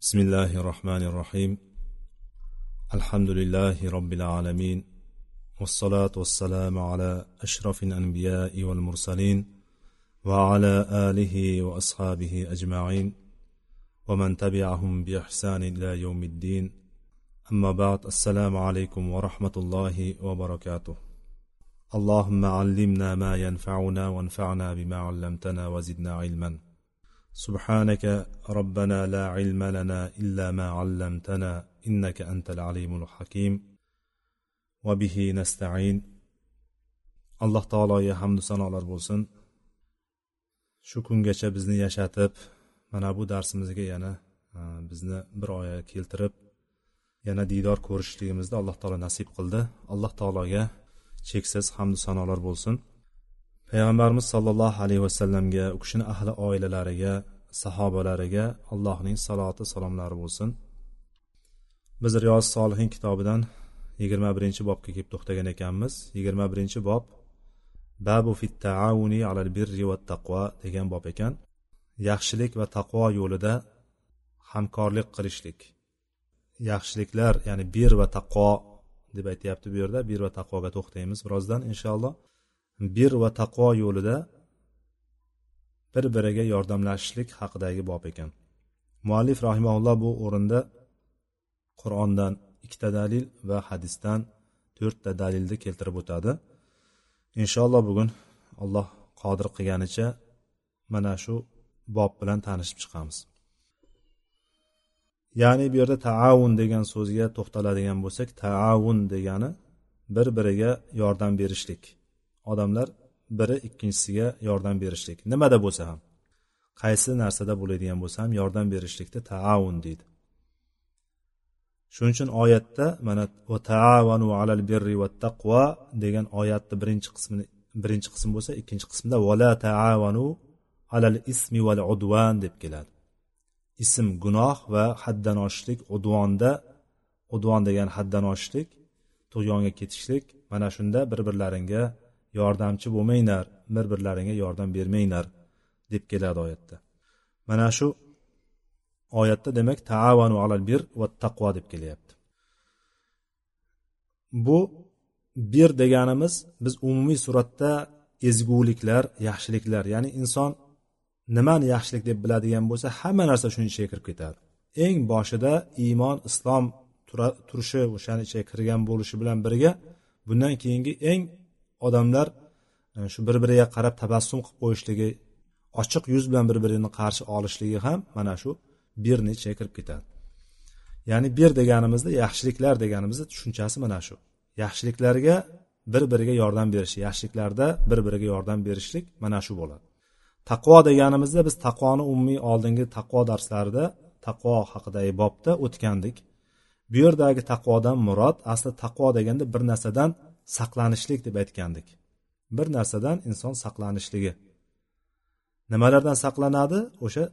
بسم الله الرحمن الرحيم الحمد لله رب العالمين والصلاة والسلام على أشرف الأنبياء والمرسلين وعلى آله وأصحابه أجمعين ومن تبعهم بإحسان إلى يوم الدين أما بعد السلام عليكم ورحمة الله وبركاته اللهم علمنا ما ينفعنا وانفعنا بما علمتنا وزدنا علما سبحانك ربنا لا علم لنا إلا ما علمتنا إنك أنت العليم الحكيم وبه نستعين alloh taologa hamdu sanolar bo'lsin shu kungacha bizni yashatib mana bu darsimizga yana bizni bir oya keltirib yana diydor ko'rishligimizni alloh taolo nasib qildi alloh taologa cheksiz hamdu sanolar bo'lsin Payg'ambarimiz sollallohu alayhi vasallamga u kishini ahli oilalariga sahobalariga allohning saloti salomlari bo'lsin. Biz riyoz solihin kitobidan yigirma birinchi bobga kelib to'xtagan ekanmiz. Yigirma birinchi bob babu fit taavuni alal birri va taqvo degan bob ekan. Yaxshilik va taqvo yo'lida hamkorlik qilishlik. Yaxshiliklar ya'ni bir va taqvo deb aytyapti bu yerda. Bir va taqvoga to'xtaymiz birozdan inshaalloh. Bir va taqvo yo'lida bir biriga yordamlashishlik haqidagi bob ekan. Muallif rahimaulloh bu o'rinda qur'ondan ikkita dalil va hadisdan to'rtta dalilni keltirib o'tadi. Inshaalloh bugun alloh qodir qilganicha mana shu bob bilan tanishib chiqamiz. Ya'ni bu yerda taavun degan so'zga to'xtaladigan bo'lsak taavun degani bir biriga yordam berishlik. Odamlar biri ikkinchisiga yordam berishlik. Nimada bo'lsa ham. Qaysi narsada bo'ladigan bo'lsa ham yordam berishlikni taavun deydi. Shuning uchun oyatda mana va taavanu alal birri va taqvo degan oyatni birinchi qismini birinchi qism bo'lsa ikkinchi qismda vala taavanu alal ismi val udvan deb keladi. Ism gunoh va haddan oshishlik udvonda udvon degan haddan oshishlik tug'yonga ketishlik mana shunda bir birlaringga yordamchi bo'lmanglar bir birlaringga yordam bermanglar deb keladi oyatda. Mana shu oyatda demak taavanu alal bir va taqvo deb kelyapti. Bu bir deganimiz biz umumiy suratda ezguliklar yaxshiliklar ya'ni inson nimani yaxshilik deb biladigan bo'lsa hamma narsa shuni ichiga kirib ketadi. Eng boshida iymon islom turishi o'shani ichiga kirgan bo'lishi bilan birga bundan keyingi eng odamlar e, shu bir biriga qarab tabassum qilib qo'yishligi ochiq yuz bilan bir birini qarshi olishligi ham mana shu birni ichiga kirib ketadi. Ya'ni bir deganimizda yaxshiliklar deganimizda tushunchasi mana shu. Yaxshiliklarga bir biriga yordam berish yaxshiliklarda bir biriga yordam berishlik mana shu bo'ladi. Taqvo deganimizda biz taqvoni umumiy oldingi taqvo darslarida taqvo haqidagi bobda o'tgandik. Bu yerdagi taqvodan murod asli taqvo deganda bir narsadan saqlanishlik deb aytgandik. Bir narsadan inson saqlanishligi. Nimalardan saqlanadi? O'sha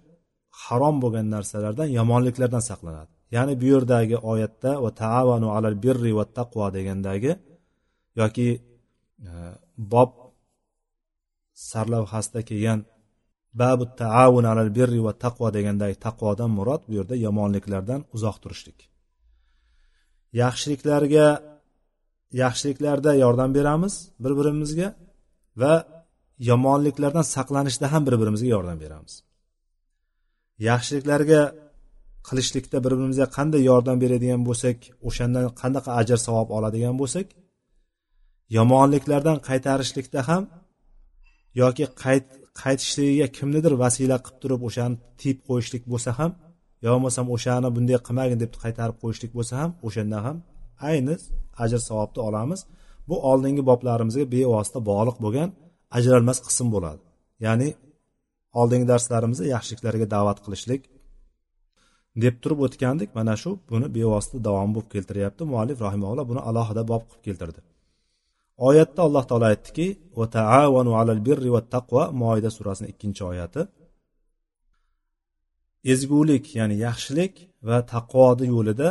harom bo'lgan narsalardan yomonliklardan saqlanadi. Ya'ni bu yerdagi oyatda va taavanu alal birri va taqvo degandagi yoki e, bob sarlavhasida kelgan babu taavun alal birri va taqvo degandagi taqvodan murod bu yerda yomonliklardan uzoq turishlik. Yaxshiliklarga yaxshiliklarda yordam beramiz bir birimizga va yomonliklardan saqlanishda ham bir birimizga yordam beramiz. Yaxshiliklarga qilishlikda bir birimizga qanday yordam beradigan bo'lsak o'shandan qanaqa ajr savob oladigan bo'lsak yomonliklardan qaytarishlikda ham yoki qayt qaytishligiga kimnidir vasila qilib turib o'shani tiyib qo'yishlik bo'lsa ham yo bo'lmasam o'shani bunday qilmagin deb qaytarib qo'yishlik bo'lsa ham o'shandan ham ayni ajr savobni olamiz. Bu oldingi boblarimizga bevosita bog'liq bo'lgan ajralmas qism bo'ladi. Ya'ni oldingi darslarimizda yaxshiliklarga da'vat qilishlik deb turib o'tgandik. Mana shu buni bevosita davom bo'lib keltiryapti. Muallif rahimaulloh buni alohida bob qilib keltirdi. Oyatda alloh taolo aytdiki va taavanu alal birri va taqvo moida surasini ikkinchi oyati. Ezgulik ya'ni yaxshilik va taqvoni yo'lida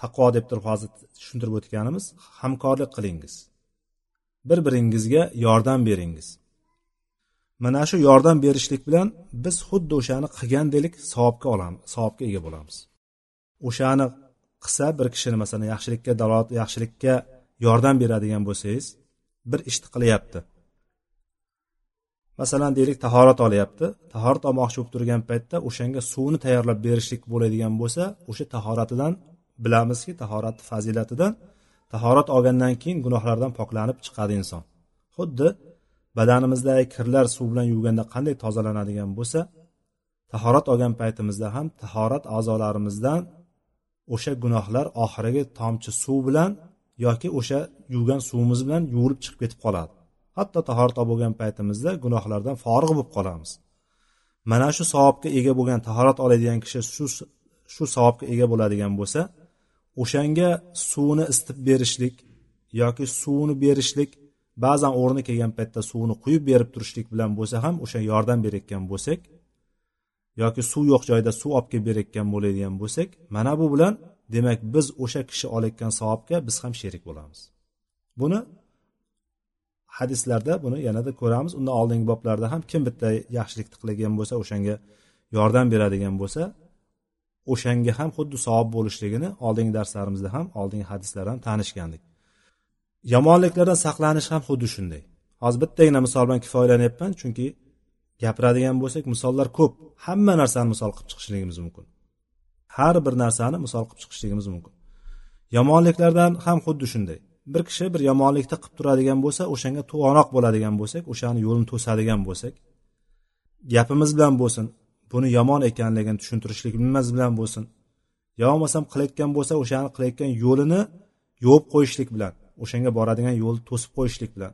taqvo deb turib hozir tushuntirib o'tganimiz hamkorlik qilingiz. Bir biringizga yordam beringiz. Mana shu yordam berishlik bilan biz xuddi o'shani qilgandek savobga olamiz savobga ega bo'lamiz. O'shani qilsa bir kishini masalan yaxshilikka dalolat yaxshilikka yordam beradigan bo'lsangiz bir ishni qilyapti. Masalan deylik tahorat olyapti. Tahorat olmoqchi bo'lib turgan paytda o'shanga suvni tayyorlab berishlik bo'ladigan bo'lsa o'sha tahoratidan bilamizki tahoratni fazilatidan tahorat olgandan keyin gunohlardan poklanib chiqadi inson. Xuddi badanimizdagi kirlar suv bilan yuvganda qanday tozalanadigan bo'lsa tahorat olgan paytimizda ham tahorat a'zolarimizdan o'sha gunohlar oxirgi tomchi suv bilan yoki o'sha yuvgan suvimiz bilan yuvilib chiqib ketib qoladi. Hatto tahorat olib bo'lgan paytimizda gunohlardan forig' bo'lib qolamiz. Mana shu savobga ega bo'lgan tahorat oladigan kishi shu shu savobga ega bo'ladigan bo'lsa o'shanga suvni isitib berishlik yoki suvni berishlik ba'zan o'rni kelgan paytda suvni quyib berib turishlik bilan bo'lsa ham o'sha yordam berayotgan bo'lsak yoki suv yo'q joyda suv olib kelib berayotgan bo'ladigan bo'lsak mana bu bilan demak biz o'sha kishi olayotgan savobga biz ham sherik bo'lamiz. Buni hadislarda buni yanada ko'ramiz. Undan oldingi boblarda ham kim bitta yaxshilik qilgan bo'lsa o'shanga yordam beradigan bo'lsa o'shanga ham xuddi savob bo'lishligini oldingi darslarimizda ham oldingi hadislardan ham tanishgandik. Yomonliklardan saqlanish ham xuddi shunday. Hozir bittagina misol bilan kifoyalanyapman chunki gapiradigan bo'lsak misollar ko'p. Hamma narsani misol qilib chiqishligimiz mumkin. Har bir narsani misol qilib chiqishligimiz mumkin. Yomonliklardan ham xuddi shunday. Bir kishi bir yomonlikni qilib turadigan bo'lsa o'shanga to'g'anoq bo'ladigan bo'lsak o'shani yo'lini to'sadigan bo'lsak gapimiz bilan bo'lsin buni yomon ekanligini tushuntirishligimiz bilan bo'lsin? Yo bo'lmasam qilayotgan bo'lsa o'shani qilayotgan yo'lini yuvib qo'yishlik bilan o'shanga boradigan yo'lni to'sib qo'yishlik bilan.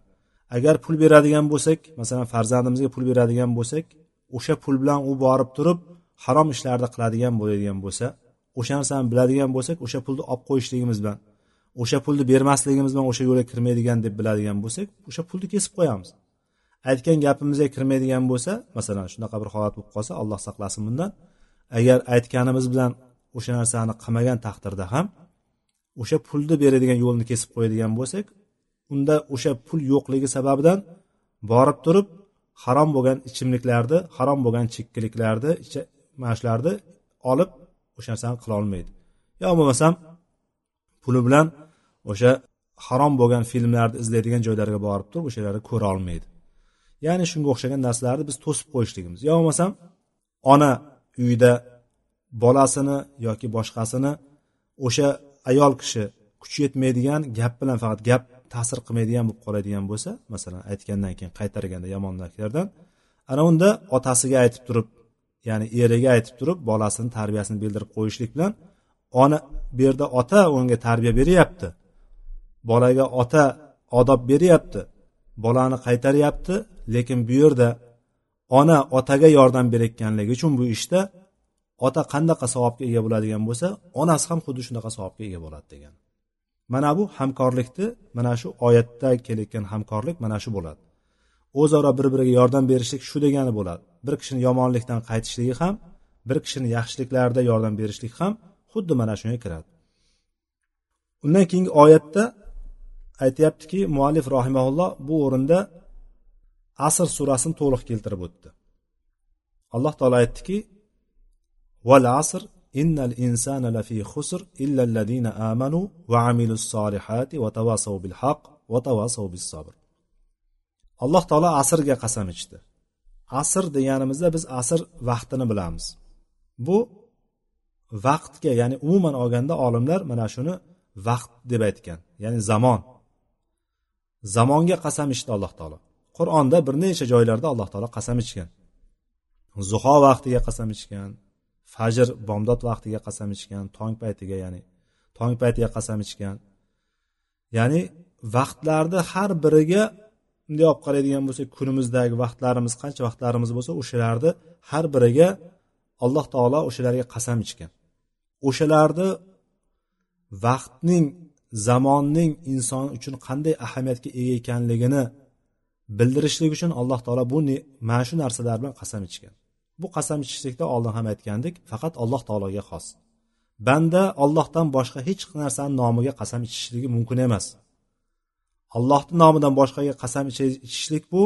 Agar pul beradigan bo'lsak masalan farzandimizga pul beradigan bo'lsak o'sha pul bilan u borib turib harom ishlarni qiladigan bo'ladigan bo'lsa o'sha narsani biladigan bo'lsak o'sha pulni olib qo'yishligimiz bilan o'sha pulni bermasligimiz bilan o'sha yo'lga kirmaydigan deb biladigan bo'lsak o'sha pulni kesib qo'yamiz. Aytgan gapimizga kirmaydigan bo'lsa masalan shunaqa bir holat bo'lib qolsa alloh saqlasin bundan. Agar aytganimiz bilan o'sha narsani qilmagan taqdirda ham o'sha pulni beradigan yo'lni kesib qo'yadigan bo'lsak unda o'sha pul yo'qligi sababidan borib turib harom bo'lgan ichimliklarni harom bo'lgan chekkiliklarni mana shularni olib o'sha narsani qilolmaydi yo bo'lmasam puli bilan o'sha harom bo'lgan filmlarni izlaydigan joylarga borib turib o'shalarni ko'ra olmaydi. Ya'ni shunga o'xshagan narsalarni biz to'sib qo'yishligimiz. Yo bo'lmasam ona uyida bolasini yoki boshqasini o'sha ayol kishi kuchi yetmaydigan gap bilan faqat gap ta'sir qilmaydigan bo'lib qoladigan bo'lsa masalan aytgandan keyin qaytarganda yomon narsalardan ana unda otasiga aytib turib ya'ni eriga aytib turib bolasini tarbiyasini bildirib qo'yishlik bilan ona bu yerda ota unga tarbiya beryapti. Bolaga ota odob beryapti. Bolani qaytaryapti. Lekin bu yerda ona otaga yordam berayotganligi uchun bu ishda ota qanaqa savobga ega bo'ladigan bo'lsa onasi ham xuddi shunaqa savobga ega bo'ladi degan. Mana bu hamkorlikni mana shu oyatda kelayotgan hamkorlik mana shu bo'ladi. O'zaro bir biriga yordam berishlik shu degani bo'ladi. Bir kishini yomonlikdan qaytishligi ham bir kishini yaxshiliklarida yordam berishlik ham xuddi mana shunga kiradi. Undan keyingi oyatda aytyaptiki muallif rahimaulloh bu o'rinda asr surasini to'liq keltirib o'tdi. Alloh taolo aytdiki val asr innal insana lafi xusr illa amanu va amilus solihati va tavasav bil haq va tavasav bis sabr. Alloh taolo asrga qasam ichdi. Asr deganimizda biz asr vaqtini bilamiz. Bu vaqtga ya'ni umuman olganda olimlar mana shuni vaqt deb aytgan ya'ni zamon. Zamonga qasam ichdi alloh taolo. Qur'onda bir necha joylarda alloh taolo qasam ichgan. Zuho vaqtiga qasam ichgan fajr bomdod vaqtiga qasam ichgan tong paytiga ya'ni tong paytiga qasam ichgan. Ya'ni vaqtlarni har biriga bunday olib qaraydigan bo'lsak kunimizdagi vaqtlarimiz qancha vaqtlarimiz bo'lsa o'shalarni har biriga alloh taolo o'shalarga qasam ichgan. O'shalarni vaqtning zamonning inson uchun qanday ahamiyatga ega ekanligini bildirishlik uchun alloh taolo bu mana shu narsalar bilan qasam ichgan. Bu qasam ichishlikda oldin ham aytgandik faqat alloh taologa xos. Banda ollohdan boshqa hech narsani nomiga qasam ichishligi mumkin emas. Allohni nomidan boshqaga qasam ichishlik bu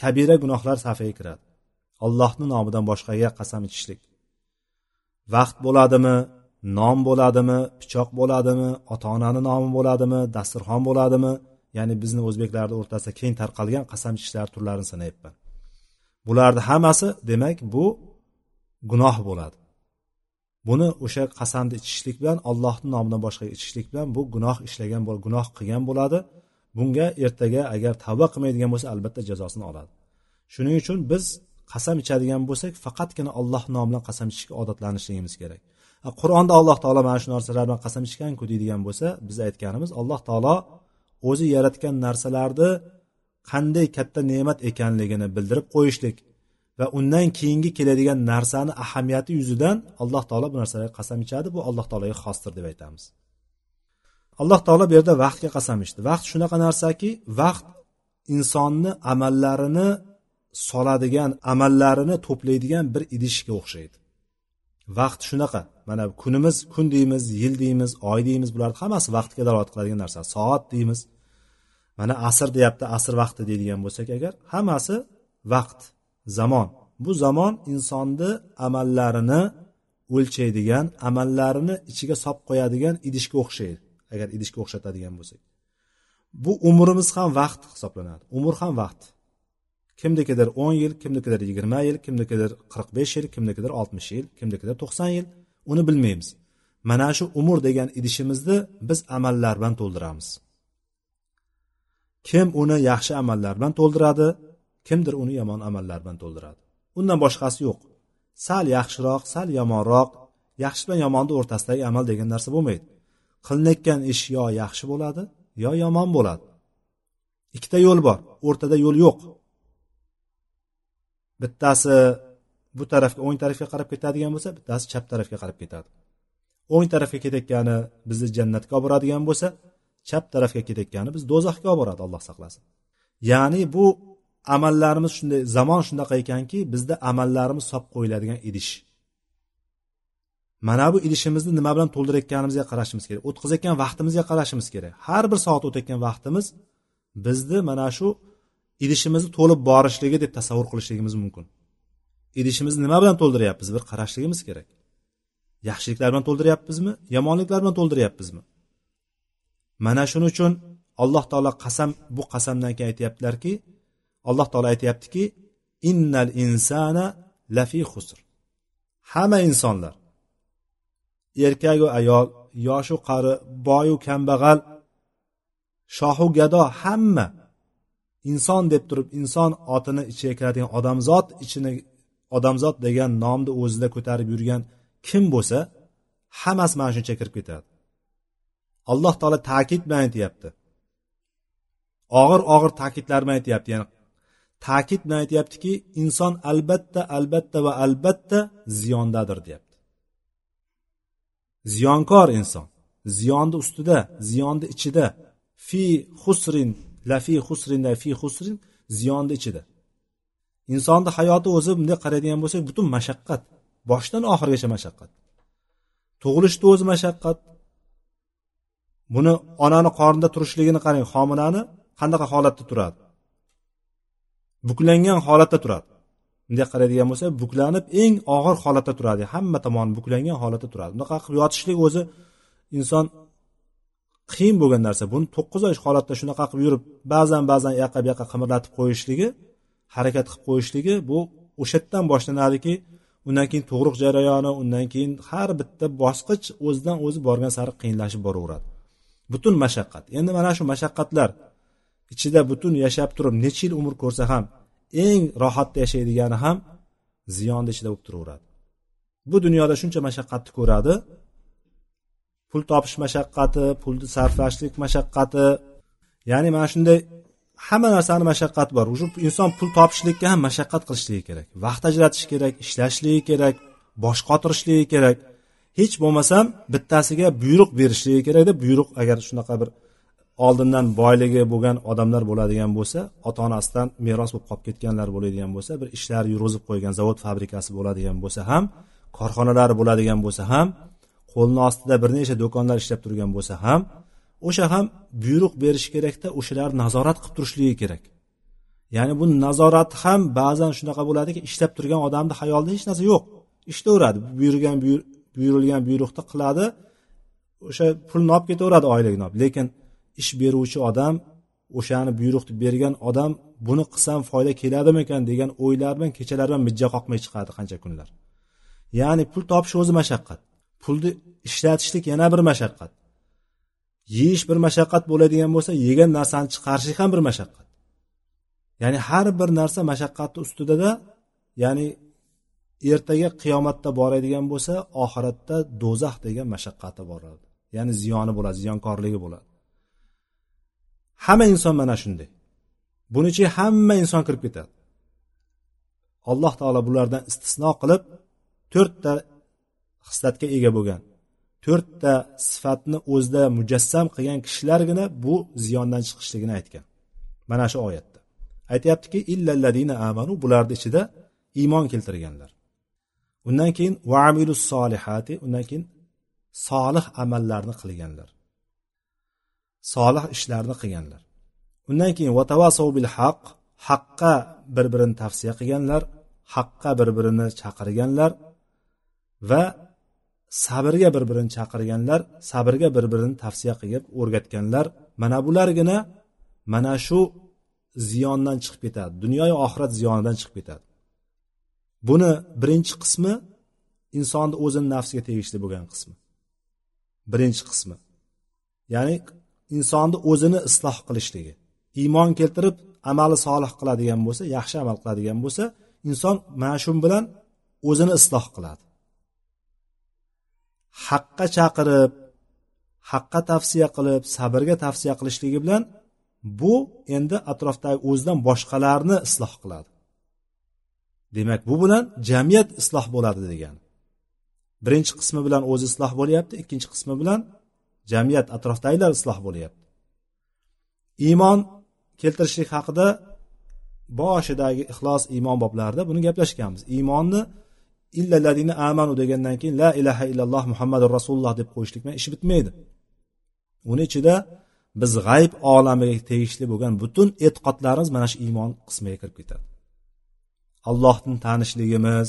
kabira gunohlar safiga kiradi. Allohni nomidan boshqaga qasam ichishlik. Vaqt bo'ladimi nom bo'ladimi pichoq bo'ladimi ota onani nomi bo'ladimi dasturxon bo'ladimi ya'ni bizni o'zbeklarni o'rtasida keng tarqalgan qasam ichishlar turlarini sanayapman. Bularni hammasi demak bu gunoh bo'ladi. Buni o'sha qasamni ichishlik bilan allohni nomidan boshqaga ichishlik bilan bu gunoh ishlagan gunoh qilgan bo'ladi. Bunga ertaga agar tavba qilmaydigan bo'lsa albatta jazosini oladi. Shuning uchun biz qasam ichadigan bo'lsak faqatgina alloh nomi bilan qasam ichishga odatlanishligimiz kerak. Qur'onda alloh taolo mana shu narsalar bilan qasam ichganku deydigan bo'lsa biz aytganimiz alloh taolo o'zi yaratgan narsalarni qanday katta ne'mat ekanligini bildirib qo'yishlik va undan keyingi keladigan narsani ahamiyati yuzidan alloh taolo bu narsalarga qasam ichadi. Bu alloh taologa xosdir deb aytamiz. Alloh taolo bu yerda vaqtga qasam ichdi. Vaqt shunaqa narsaki vaqt insonni amallarini soladigan amallarini to'playdigan bir idishga o'xshaydi. Vaqt shunaqa. Mana kunimiz kun deymiz yil deymiz oy deymiz bularni hammasi vaqtga dalolat qiladigan narsa. Soat deymiz. Mana asr deyapti asr vaqti deydigan bo'lsak agar hammasi vaqt zamon. Bu zamon insonni amallarini o'lchaydigan amallarini ichiga solib qo'yadigan idishga o'xshaydi agar idishga o'xshatadigan bo'lsak. Bu umrimiz ham vaqt hisoblanadi. Umr ham vaqt. Kimnikidir o'n yil kimnikidir yigirma yil kimnikidir qirq besh yil kimnikidir oltmish yil kimnikidir to'qson yil. Uni bilmaymiz. Mana shu umr degan idishimizni biz amallar bilan to'ldiramiz. Kim uni yaxshi amallar bilan to'ldiradi kimdir uni yomon amallar bilan to'ldiradi. Undan boshqasi yo'q. Sal yaxshiroq sal yomonroq yaxshi bilan yomonni o'rtasidagi amal degan narsa bo'lmaydi. Qilinayotgan ish yo yaxshi bo'ladi yo yomon bo'ladi. Ikkita yo'l bor o'rtada yo'l yo'q. Bittasi bu tarafga o'ng tarafga qarab ketadigan bo'lsa bittasi chap tarafga qarab ketadi. O'ng tarafga ketayotgani bizni jannatga olib boradigan bo'lsa chap tarafga ketayotgani biz do'zaxga olib boradi alloh saqlasin. Ya'ni bu amallarimiz shunday zamon shunaqa ekanki bizda amallarimiz solib qo'yiladigan idish. Mana bu idishimizni nima bilan to'ldirayotganimizga qarashimiz kerak o'tkazayotgan vaqtimizga qarashimiz kerak. Har bir soat o'tayotgan vaqtimiz bizni mana shu idishimizni to'lib borishligi deb tasavvur qilishligimiz mumkin. Idishimizni nima bilan to'ldiryapmiz? Bir qarashligimiz kerak. Yaxshiliklar bilan to'ldiryapmizmi? Yomonliklar bilan to'ldiryapmizmi? Mana shuning uchun alloh taolo qasam bu qasamdan keyin aytyaptilarki alloh taolo aytyaptiki innal insana lafi xusr. Hamma insonlar erkaku ayol yoshu qari boyu kambag'al shohu gado hamma inson deb turib inson otini ichiga kiradigan odamzod ichini odamzod degan nomni o'zida ko'tarib yurgan kim bo'lsa hammasi mana shuncha kirib ketadi. Alloh taolo ta'kid bilan aytyapti. Og'ir og'ir ta'kidlar bilan aytyapti. Ya'ni ta'kid bilan aytyaptiki inson albatta albatta va albatta ziyondadir deyapti. Ziyonkor inson. Ziyonni ustida ziyonni ichida. Fi husrin lafi husrin fi husrin ziyonni ichida. Insonni hayoti o'zi bunday qaraydigan bo'lsak butun mashaqqat boshdan oxirigacha mashaqqat. Tug'ilishni o'zi mashaqqat buni onani qornida turishligini qarang. Homilani qanaqa holatda turadi? Buklangan holatda turadi. Bunday qaraydigan bo'lsa buklanib eng og'ir holatda turadi. Hamma tomoni buklangan holatda turadi. Bunaqa qilib yotishlik o'zi inson qiyin bo'lgan narsa. Buni to'qqiz oy holatda shunaqa qilib yurib ba'zan ba'zan u yoqqa bu yoqqa qimirlatib qo'yishligi harakat qilib qo'yishligi bu o'sha yerdan boshlanadiki undan keyin tug'ruq jarayoni undan keyin har bitta bosqich o'zidan o'zi borgan sari qiyinlashib boraveradi. Butun mashaqqat. Endi mana shu mashaqqatlar ichida butun yashab turib necha yil umr ko'rsa ham eng rohatda yashaydigani ham ziyonni ichida bo'lib turaveradi. Bu dunyoda shuncha mashaqqatni ko'radi. Pul topish mashaqqati pulni sarflashlik mashaqqati ya'ni mana shunday hamma narsani mashaqqati bor. Уже inson pul topishlikka ham mashaqqat qilishligi kerak. Vaqt ajratishi kerak ishlashligi kerak bosh qotirishligi kerak. Hech bo'lmasam bittasiga buyruq berishligi kerakda buyruq agar shunaqa bir oldindan boyligi bo'lgan odamlar bo'ladigan bo'lsa ota onasidan meros bo'lib qolib ketganlar bo'ladigan bo'lsa bir ishlar yurg'izib qo'ygan zavod fabrikasi bo'ladigan bo'lsa ham korxonalari bo'ladigan bo'lsa ham qo'lni ostida bir necha do'konlar ishlab turgan bo'lsa ham o'sha ham buyruq berishi kerakda o'shalarni nazorat qilib turishligi kerak. Ya'ni bu nazorat ham ba'zan shunaqa bo'ladiki ishlab turgan odamni xayolida hech narsa yo'q. Ishlayveradi buyurgan buyurilgan buyruqni qiladi o'sha pulni olib ketaveradi oyligini olib lekin ish beruvchi odam o'shani buyruqni bergan odam buni qilsam foyda keladimikan degan o'ylar bilan kechalar bilan mijja qoqmay chiqadi qancha kunlar. Ya'ni pul topish o'zi mashaqqat. Pulni ishlatishlik yana bir mashaqqat. Yeyish bir mashaqqat bo'ladigan bo'lsa yegan narsani chiqarishlik ham bir mashaqqat. Ya'ni har bir narsa mashaqqatni ustidada ya'ni ertaga qiyomatda boradigan bo'lsa oxiratda do'zax degan mashaqqati boradi ya'ni ziyoni bo'ladi ziyonkorligi bo'ladi. Hamma inson mana shunday. Buni ichiga hamma inson kirib ketadi. Alloh taolo bulardan istisno qilib to'rtta hislatga ega bo'lgan to'rtta sifatni o'zida mujassam qilgan kishilargina bu ziyondan chiqishligini aytgan. Mana shu oyatda. Aytyaptiki illalladina amanu bularni ichida iymon keltirganlar. Undan keyin vaamilus solihati undan keyin solih amallarni qilganlar solih ishlarni qilganlar undan keyin vatavasov bil haq haqqa bir birini tavsiya qilganlar haqqa bir birini chaqirganlar va sabrga bir birini chaqirganlar sabrga bir birini tavsiya qilib o'rgatganlar mana bulargina mana shu ziyondan chiqib ketadi. Dunyoyu oxirat ziyonidan chiqib ketadi. Buni birinchi qismi insonni o'zini nafsiga tegishli bo'lgan qismi. Birinchi qismi. Ya'ni insonni o'zini isloh qilishligi. Iymon keltirib amali solih qiladigan bo'lsa yaxshi amal qiladigan bo'lsa inson mana shu bilan o'zini isloh qiladi. Haqqa chaqirib haqqa tavsiya qilib sabrga tavsiya qilishligi bilan bu endi atrofdagi o'zidan boshqalarni isloh qiladi. Demak bu bilan jamiyat isloh bo'ladi degani birinchi qismi bilan o'zi isloh bo'lyapti ikkinchi qismi bilan jamiyat atrofdagilar isloh bo'lyapti. Iymon keltirishlik haqida boshidagi ixlos iymon boblarida buni gaplashganmiz. Iymonni illalladina amanu degandan keyin la ilaha illalloh muhammadu rasululloh deb qo'yishlik bilan ish bitmaydi. Uni ichida biz g'ayb olamiga tegishli bo'lgan butun e'tiqodlarimiz mana shu iymon qismiga kirib ketadi. Allohni tanishligimiz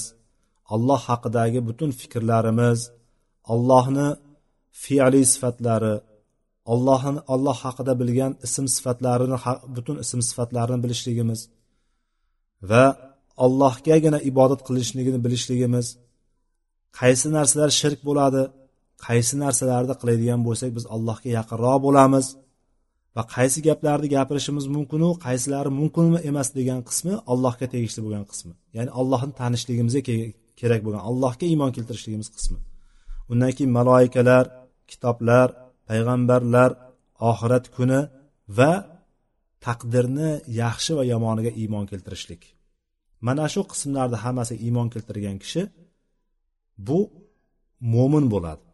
alloh haqidagi butun fikrlarimiz allohni fe'li sifatlari allohni alloh haqida bilgan ism sifatlarini butun ism sifatlarini bilishligimiz va allohgagina ibodat qilishligini bilishligimiz. Qaysi narsalar shirk bo'ladi qaysi narsalarni qiladigan bo'lsak biz allohga yaqinroq bo'lamiz. Va qaysi gaplarni gapirishimiz mumkinu qaysilari mumkinmi emas degan qismi allohga tegishli bo'lgan qismi. Ya'ni allohni tanishligimizga kerak bo'lgan allohga iymon keltirishligimiz qismi. Undan keyin maloikalar kitoblar payg'ambarlar oxirat kuni va taqdirni yaxshi va yomoniga iymon keltirishlik. Mana shu qismlarni hammasiga iymon keltirgan kishi bu mo'min bo'ladi.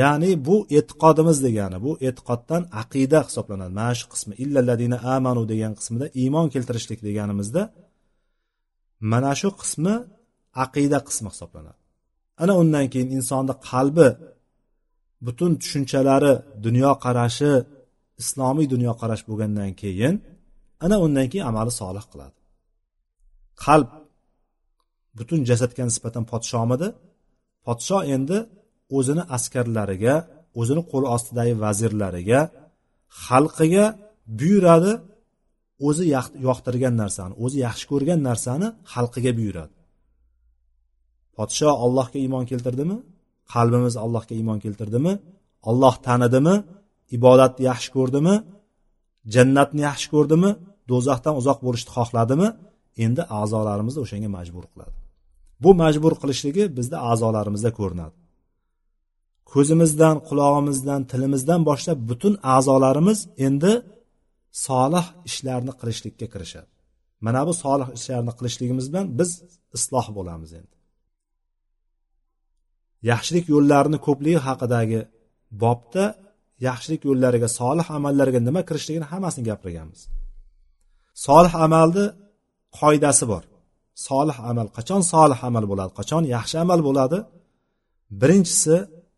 Ya'ni bu e'tiqodimiz degani bu e'tiqoddan aqida hisoblanadi. Mana shu qismi illalladina amanu degan qismida iymon keltirishlik deganimizda mana shu qismi aqida qismi hisoblanadi. Ana undan keyin insonni qalbi butun tushunchalari dunyoqarashi islomiy dunyoqarash bo'lgandan keyin ana undan keyin amali solih qiladi. Qalb butun jasadga nisbatan podshomidi podsho endi o'zini askarlariga o'zini qo'l ostidagi vazirlariga xalqiga buyuradi o'zi yoqtirgan narsani o'zi yaxshi ko'rgan narsani xalqiga buyuradi. Podsho allohga iymon keltirdimi? Qalbimiz allohga iymon keltirdimi? Olloh tanidimi? Ibodatni yaxshi ko'rdimi? Jannatni yaxshi ko'rdimi? Do'zaxdan uzoq bo'lishni xohladimi? Endi a'zolarimizni o'shanga majbur qiladi. Bu majbur qilishligi bizda a'zolarimizda ko'rinadi. Ko'zimizdan qulog'imizdan tilimizdan boshlab butun a'zolarimiz endi solih ishlarni qilishlikka kirishadi. Mana bu solih ishlarni qilishligimiz bilan biz isloh bo'lamiz endi. Yaxshilik yo'llarini ko'pligi haqidagi bobda yaxshilik yo'llariga solih amallarga nima kirishligini hammasini gapirganmiz. Solih amalni qoidasi bor. Solih amal qachon solih amal bo'ladi qachon yaxshi amal bo'ladi? Birinchisi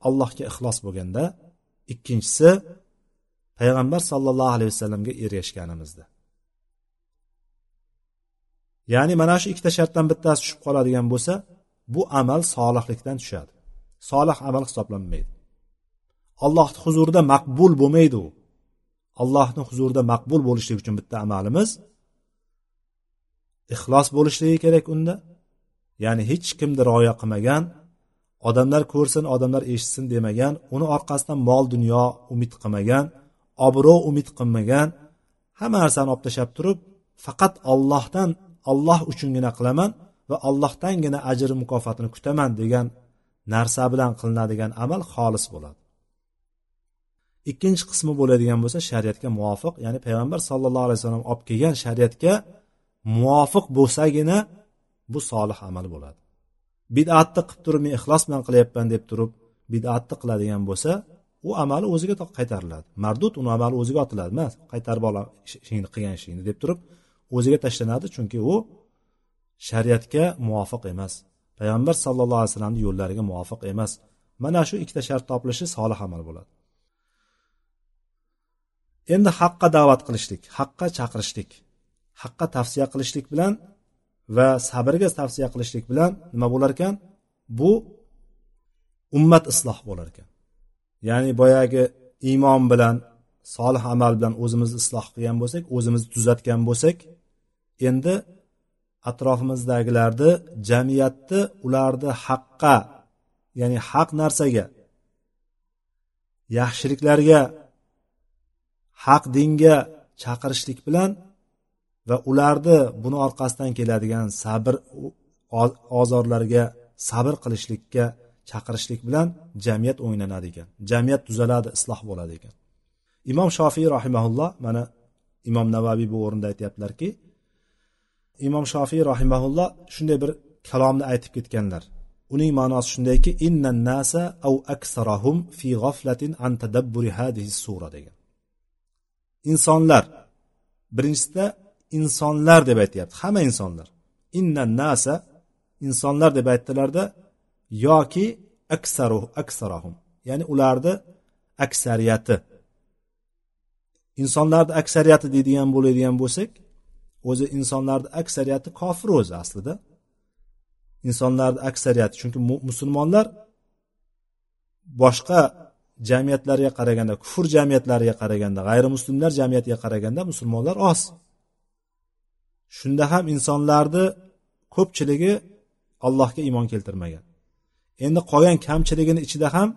allohga ixlos bo'lganda ikkinchisi payg'ambar sollallohu alayhi vasallamga ergashganimizda ya'ni mana shu ikkita shartdan bittasi tushib qoladigan bo'lsa bu amal solihlikdan tushadi. Solih amal hisoblanmaydi. Allohni huzurida maqbul bo'lmaydi u. Allohni huzurida maqbul bo'lishlik uchun bitta amalimiz ixlos bo'lishligi kerak unda. Ya'ni hech kimni rioya qilmagan odamlar ko'rsin odamlar eshitsin demagan uni orqasidan mol dunyo umid qilmagan obro' umid qilmagan hamma narsani olib tashlab turib faqat ollohdan olloh uchungina qilaman va ollohdangina ajr mukofotini kutaman degan narsa bilan qilinadigan amal xolis bo'ladi. Ikkinchi qismi bo'ladigan bo'lsa shariatga muvofiq ya'ni payg'ambar sallallohu alayhi vasallam olib kelgan shariatga muvofiq bo'lsagina bu solih amal bo'ladi. Bidatni qilib turib men ixlos bilan qilyapman deb turib bidatni qiladigan bo'lsa u amali o'ziga qaytariladi. Mardud uni amali o'ziga otiladi emas qaytarib ol ishingni qilgan ishingni deb turib o'ziga tashlanadi chunki u shariatga muvofiq emas. Payg'ambar sallallohu alayhi vasallamni yo'llariga muvofiq emas. Mana shu ikkita shart topilishi solih amal bo'ladi. Endi haqqa da'vat qilishlik haqqa chaqirishlik haqqa tavsiya qilishlik bilan va sabrga tavsiya qilishlik bilan nima bo'lar ekan? Bu ummat isloh bo'lar ekan. Ya'ni boyagi iymon bilan solih amal bilan o'zimizni isloh qilgan bo'lsak o'zimizni tuzatgan bo'lsak endi atrofimizdagilarni jamiyatni ularni haqqa ya'ni haq narsaga yaxshiliklarga haq dinga chaqirishlik bilan va ularni buni orqasidan keladigan sabr ozorlarga sabr qilishlikka chaqirishlik bilan jamiyat o'nglanadi ekan. Jamiyat tuzaladi isloh bo'ladi ekan. Imom shofiy rahimaulloh mana imom navaviy bu o'rinda aytyaptilarki imom shofiy rahimaulloh shunday bir kalomni aytib ketganlar. Uning ma'nosi shundayki innan nasa au aksarahum fi g'aflatin an tadabburi hadhihi sura degan. Insonlar birinchisida insonlar deb aytyapti. Hamma insonlar. Innan nasa insonlar deb aytdilarda yoki aksaru aksarahum. Ya'ni ularni aksariyati. Insonlarni aksariyati deydigan bo'ladigan bo'lsak o'zi insonlarni aksariyati kofir o'zi aslida. Insonlarni aksariyati chunki musulmonlar boshqa jamiyatlarga qaraganda kufr jamiyatlariga qaraganda g'ayrimuslimlar jamiyatiga qaraganda musulmonlar oz. Shunda ham insonlarni ko'pchiligi allohga iymon keltirmagan. Endi qolgan kamchiligini ichida ham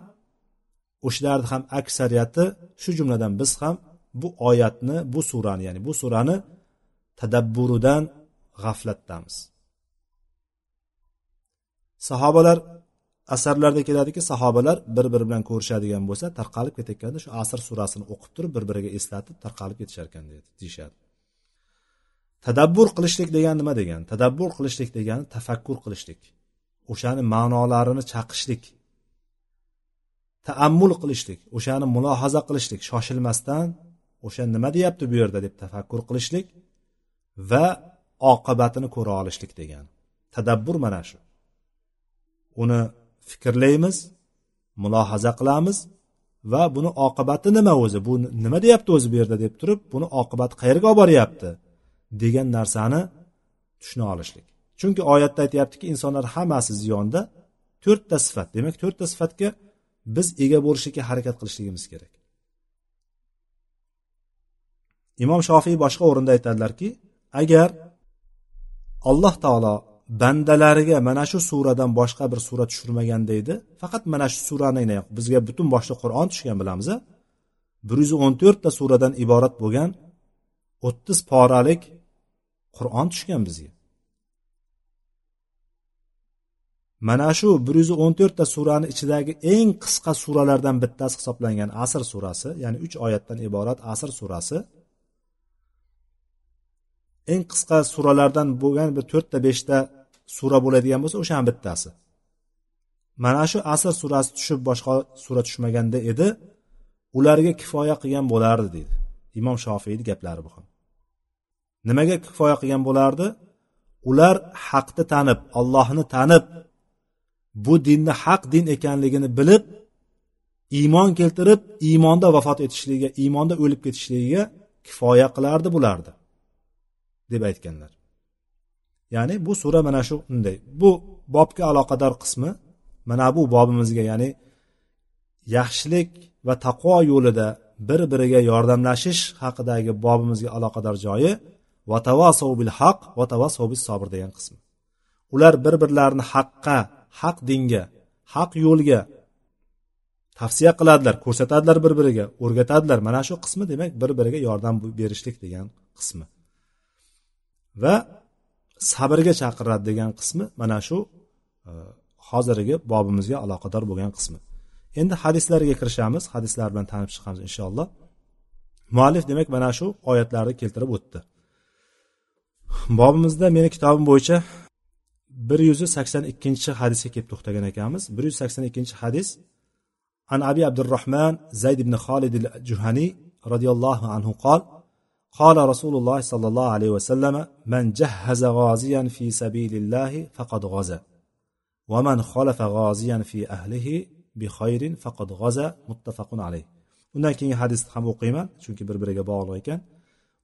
o'shalarni ham aksariyati shu jumladan biz ham bu oyatni bu surani ya'ni bu surani tadabburidan g'aflatdamiz. Sahobalar asarlarda keladiki sahobalar bir biri bilan ko'rishadigan bo'lsa tarqalib ketayotganda shu asr surasini o'qib turib bir biriga eslatib tarqalib ketishar ekan deyishadi. Tadabbur qilishlik degani nima degani tadabbur qilishlik degani tafakkur qilishlik. O'shani ma'nolarini chaqishlik. Taammul qilishlik o'shani mulohaza qilishlik. Shoshilmasdan o'sha nima deyapti bu yerda deb tafakkur qilishlik va oqibatini ko'ra olishlik degani tadabbur mana shu. Uni fikrlaymiz mulohaza qilamiz va buni oqibati nima o'zi? Bu nima deyapti o'zi bu yerda deb turib buni oqibati qayerga olib boryapti degan narsani tushuna olishlik. Chunki oyatda aytyaptiki insonlar hammasi ziyonda to'rtta sifat. Demak to'rtta sifatga biz ega bo'lishlikka harakat qilishligimiz kerak. Imom shofiy boshqa o'rinda aytadilarki agar alloh taolo bandalariga mana shu suradan boshqa bir sura tushirmaganda edi faqat mana shu surani bizga butun boshli qur'on tushgan bilamiz bir yuz o'n to'rtta suradan iborat bo'lgan o'ttiz poralik qur'on tushgan bizga. Mana shu bir yuz o'n to'rtta surani ichidagi eng qisqa suralardan bittasi hisoblangan asr surasi ya'ni uch oyatdan iborat asr surasi eng qisqa suralardan bo'lgan bir to'rtta beshta sura bo'ladigan bo'lsa o'shani bittasi. Mana shu asr surasi tushib boshqa sura tushmaganda edi ularga kifoya qilgan bo'lardi deydi. Imom shofiyni gaplari bu ham. Nimaga kifoya qilgan bo'lardi? Ular haqni tanib ollohni tanib bu dinni haq din ekanligini bilib iymon keltirib iymonda vafot etishligiga iymonda o'lib ketishligiga kifoya qilardi bulardi deb aytganlar. Ya'ni bu sura mana shu unday. Bu bobga aloqador qismi mana bu bobimizga ya'ni yaxshilik va taqvo yo'lida bir biriga yordamlashish haqidagi bobimizga aloqador joyi vatavasov bil haq vatavasov bis sobir degan qismi ular bir birlarini haqqa haq dinga haq yo'lga tavsiya qiladilar ko'rsatadilar bir biriga o'rgatadilar. Mana shu qismi demak bir biriga yordam berishlik degan qismi. Va sabrga chaqiradi degan qismi mana shu e, hozirgi bobimizga aloqador bo'lgan qismi. Endi hadislarga kirishamiz. Hadislar bilan tanib chiqamiz inshaalloh. Muallif demak mana shu oyatlarni keltirib o'tdi. bobimizda meni kitobim bo'yicha bir yuz sakson ikkinchi hadisga kelib to'xtagan ekanmiz bir yuz sakson ikkinchi hadis an abi abdurahmon zayd ibn xolid juhaniy roziyallohu anhu qol قال رسول الله صلى الله عليه وسلم من جهز غازيا في سبيل الله فقد غزا ومن خلف غازيا في أهله بخير فقد غزا متفق عليه undan keyingi hadisni ham o'qiyman chunki bir biriga bog'liq ekan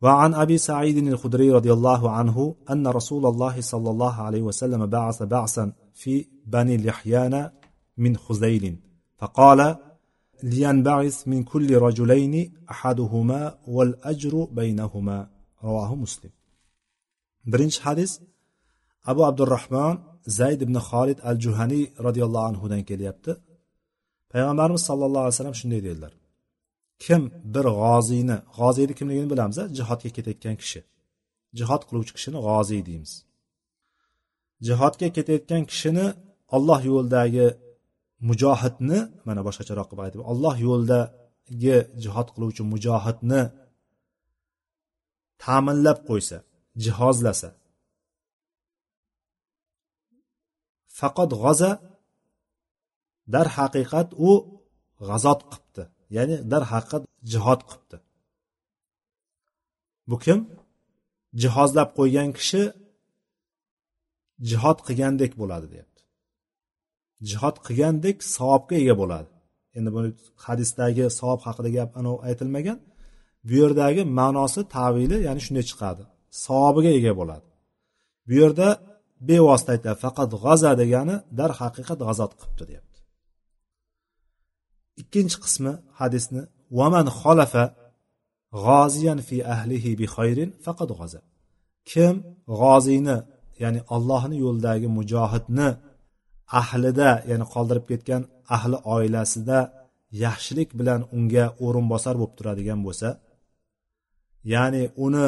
وعن أبي سعيد الخدري رضي الله عنه أن رسول الله صلى الله عليه وسلم بعث بعثا في بني لحيان من خزيل فقال لينبعث من كل رجلين أحدهما والأجر بينهما. رواه مسلم. برنش حديث أبو عبد الرحمن زيد بن خالد الجهني رضي الله عنه دان كليبت پیغمبرمز صلى الله عليه وسلم سلم شنو دیدلر kim bir g'oziyni g'oziyni kimligini bilamiz jihodga ketayotgan kishi. Jihod qiluvchi kishini g'oziy deymiz. Jihodga ketayotgan kishini olloh yo'lidagi mujohidni mana boshqacharoq qilib aytib olloh yo'lidagi jihod qiluvchi mujohidni ta'minlab qo'ysa jihozlasa faqat g'oza darhaqiqat u g'azot qilibdi ya'ni darhaqiqat jihod qilibdi. Bu kim? Jihozlab qo'ygan kishi jihod qilgandek bo'ladi deyapti. Jihod qilgandek savobga ega bo'ladi. Endi buni hadisdagi savob haqida gap anavi aytilmagan. Bu yerdagi ma'nosi tavili ya'ni shunday chiqadi. Savobiga ega bo'ladi. Bu yerda bevosita aytyapti faqat g'aza degani darhaqiqat g'azot qilibdi deyapti. Ikkinchi qismi hadisni vaman xolafa g'oziyan fi ahlihi bi xayrin faqat g'oza. Kim g'oziyni ya'ni allohni yo'lidagi mujohidni ahlida ya'ni qoldirib ketgan ahli oilasida yaxshilik bilan unga o'rinbosar bo'lib turadigan bo'lsa ya'ni uni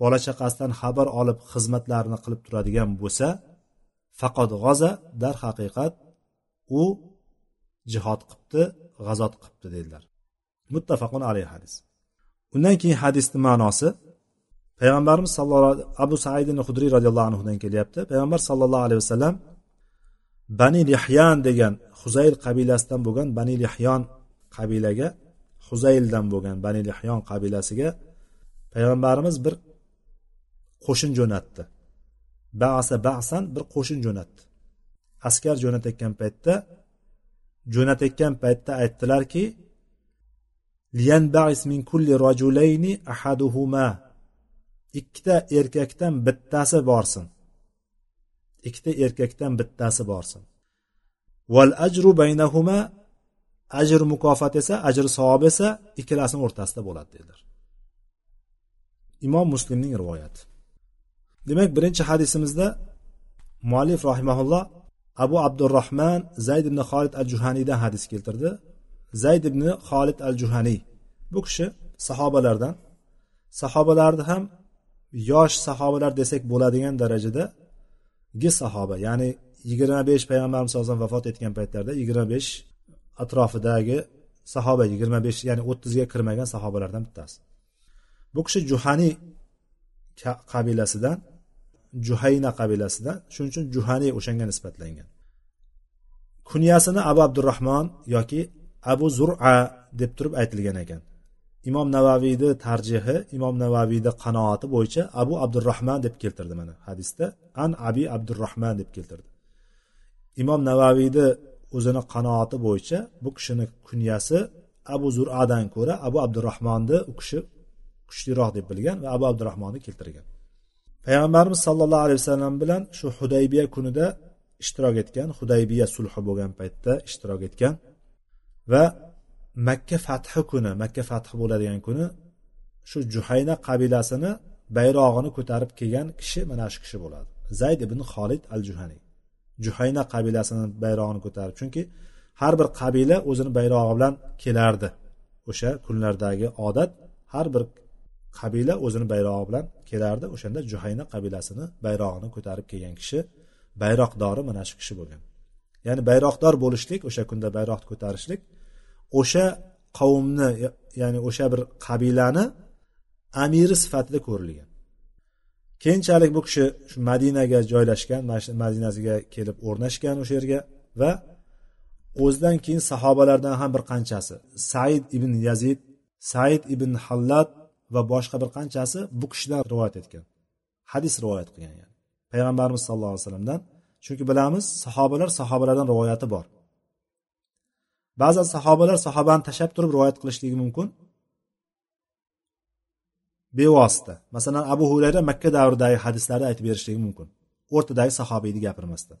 bola chaqasidan xabar olib xizmatlarini qilib turadigan bo'lsa faqat g'oza darhaqiqat u jihod qilibdi g'azot qilibdi dedilar. Muttafaqun alayhi hadis. Undan keyin hadisni ma'nosi payg'ambarimiz sallallohu abu saidin hudriy roziyallohu anhudan kelyapti. Payg'ambar sallallohu alayhi vasallam bani lihyan degan huzayl qabilasidan bo'lgan bani lihyon qabilaga huzayldan bo'lgan bani lihyon qabilasiga payg'ambarimiz bir qo'shin jo'natdi. Basa basan bir qo'shin jo'natdi. Askar jo'natayotgan paytda jo'natayotgan paytda aytdilarki min kulli ahaduhuma. Ikkita erkakdan bittasi borsin. Ikkita erkakdan bittasi borsin. Val ajru baynahuma. Ajr mukofot esa ajr savob esa ikkalasini o'rtasida bo'ladi dedilar. Imom muslimning rivoyati. Demak birinchi hadisimizda muallif rahimaulloh abu abdurahmon zayd ibn xolid al juhaniydan hadis keltirdi. Zayd ibn xolid al juhaniy bu kishi sahobalardan sahobalarni ham yosh sahobalar desak bo'ladigan darajada gi sahoba ya'ni yigirma besh payg'ambarimiz sallallohu alayhi vasallam vafot etgan paytlarda yigirma besh atrofidagi sahoba yigirma besh ya'ni o'ttizga kirmagan sahobalardan bittasi. Bu kishi juhaniy qabilasidan juhayna qabilasidan shuning uchun juhaniy o'shanga nisbatlangan. Kunyasini abu abdurahmon yoki abu zura deb turib aytilgan ekan. Imom navaviyni tarjihi imom navaviyni qanoati bo'yicha abu abdurahmon deb keltirdi mana hadisda. An abi abdurahmon deb keltirdi. Imom navaviyni o'zini qanoati bo'yicha bu kishini kunyasi abu zuradan ko'ra abu abdurahmonni u kishi kuchliroq deb bilgan va abu abdurahmonni keltirgan. Payg'ambarimiz sollallohu alayhi vasallam bilan shu hudaybiya kunida ishtirok etgan hudaybiya sulhi bo'lgan paytda ishtirok etgan va makka fathi kuni makka fathi bo'ladigan kuni shu juhayna qabilasini bayrog'ini ko'tarib kelgan kishi mana shu kishi bo'ladi. Zayd ibn xolid al juhaniy juhayna qabilasini bayrog'ini ko'tarib chunki har bir qabila o'zini bayrog'i bilan kelardi. O'sha kunlardagi odat har bir qabila o'zini bayrog'i bilan kelardi. O'shanda juhayna qabilasini bayrog'ini ko'tarib kelgan kishi bayroqdori mana shu kishi bo'lgan. Ya'ni bayroqdor bo'lishlik o'sha kunda bayroqni ko'tarishlik o'sha qavmni ya'ni o'sha bir qabilani amiri sifatida ko'rilgan. Keyinchalik bu kishi shu madinaga joylashgan madinasiga kelib o'rnashgan o'sha yerga va o'zidan keyin sahobalardan ham bir qanchasi said ibn yazid said ibn hallat va boshqa bir qanchasi bu kishidan rivoyat etgan. Hadis rivoyat qilgan yani. Payg'ambarimiz sallallohu alayhi vasallamdan chunki bilamiz sahobalar sahobalardan rivoyati bor. Ba'zan sahobalar sahobani tashlab turib rivoyat qilishligi mumkin. Bevosita. Masalan abu hurayra makka davridagi hadislarni aytib berishligi mumkin. O'rtadagi sahobiyni gapirmasdan.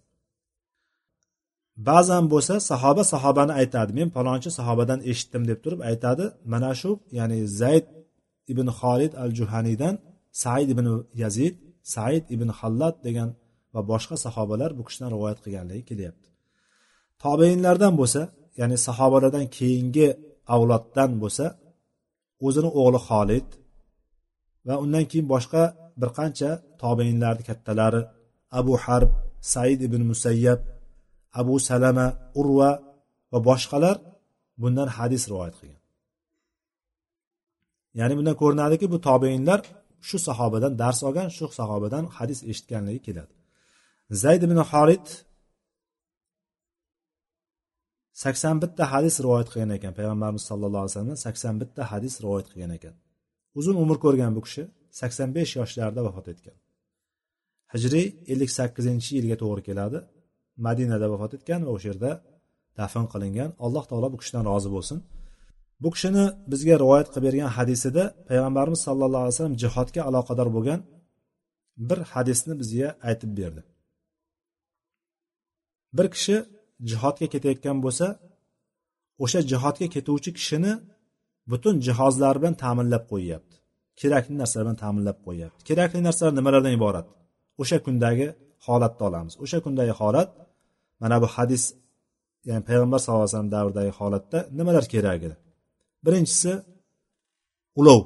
Ba'zan bo'lsa sahoba sahobani aytadi. Men palonchi sahobadan eshitdim deb turib aytadi. Mana shu ya'ni zayd ibn xolid al juhaniydan said ibn yazid said ibn hallat degan va boshqa sahobalar bu kishidan rivoyat qilganligi kelyapti. Tobeinlardan bo'lsa ya'ni sahobalardan keyingi avloddan bo'lsa o'zini o'g'li xolid va undan keyin boshqa bir qancha tobeinlarni kattalari abu harb said ibn musayyab abu salama urva va boshqalar bundan hadis rivoyat qilgan. Ya'ni bundan ko'rinadiki bu tobeinlar shu sahobadan dars olgan shu sahobadan hadis eshitganligi keladi. Zayd ibn horid sakson bitta hadis rivoyat qilgan ekan. Payg'ambarimiz sallallohu alayhi vasallam sakson bitta hadis rivoyat qilgan ekan. Uzun umr ko'rgan bu kishi sakson besh yoshlarida vafot etgan. Hijriy ellik sakkizinchi yilga to'g'ri keladi. Madinada vafot etgan va o'sha yerda dafn qilingan. Alloh taolo bu kishidan rozi bo'lsin. Bu kishini bizga rivoyat qilib bergan hadisida payg'ambarimiz sallallohu alayhi vasallam jihodga aloqador bo'lgan bir hadisni bizga aytib berdi. Bir kishi jihodga ketayotgan bo'lsa o'sha jihodga ketuvchi kishini butun jihozlar bilan ta'minlab qo'yyapti. Kerakli narsalar bilan ta'minlab qo'yyapti. Kerakli narsalar nimalardan iborat? O'sha kundagi holatni olamiz. O'sha kundagi holat mana bu hadis ya'ni payg'ambar sallallohu alayhi vasallam davridagi holatda nimalar kerak edi? Birinchisi ulov.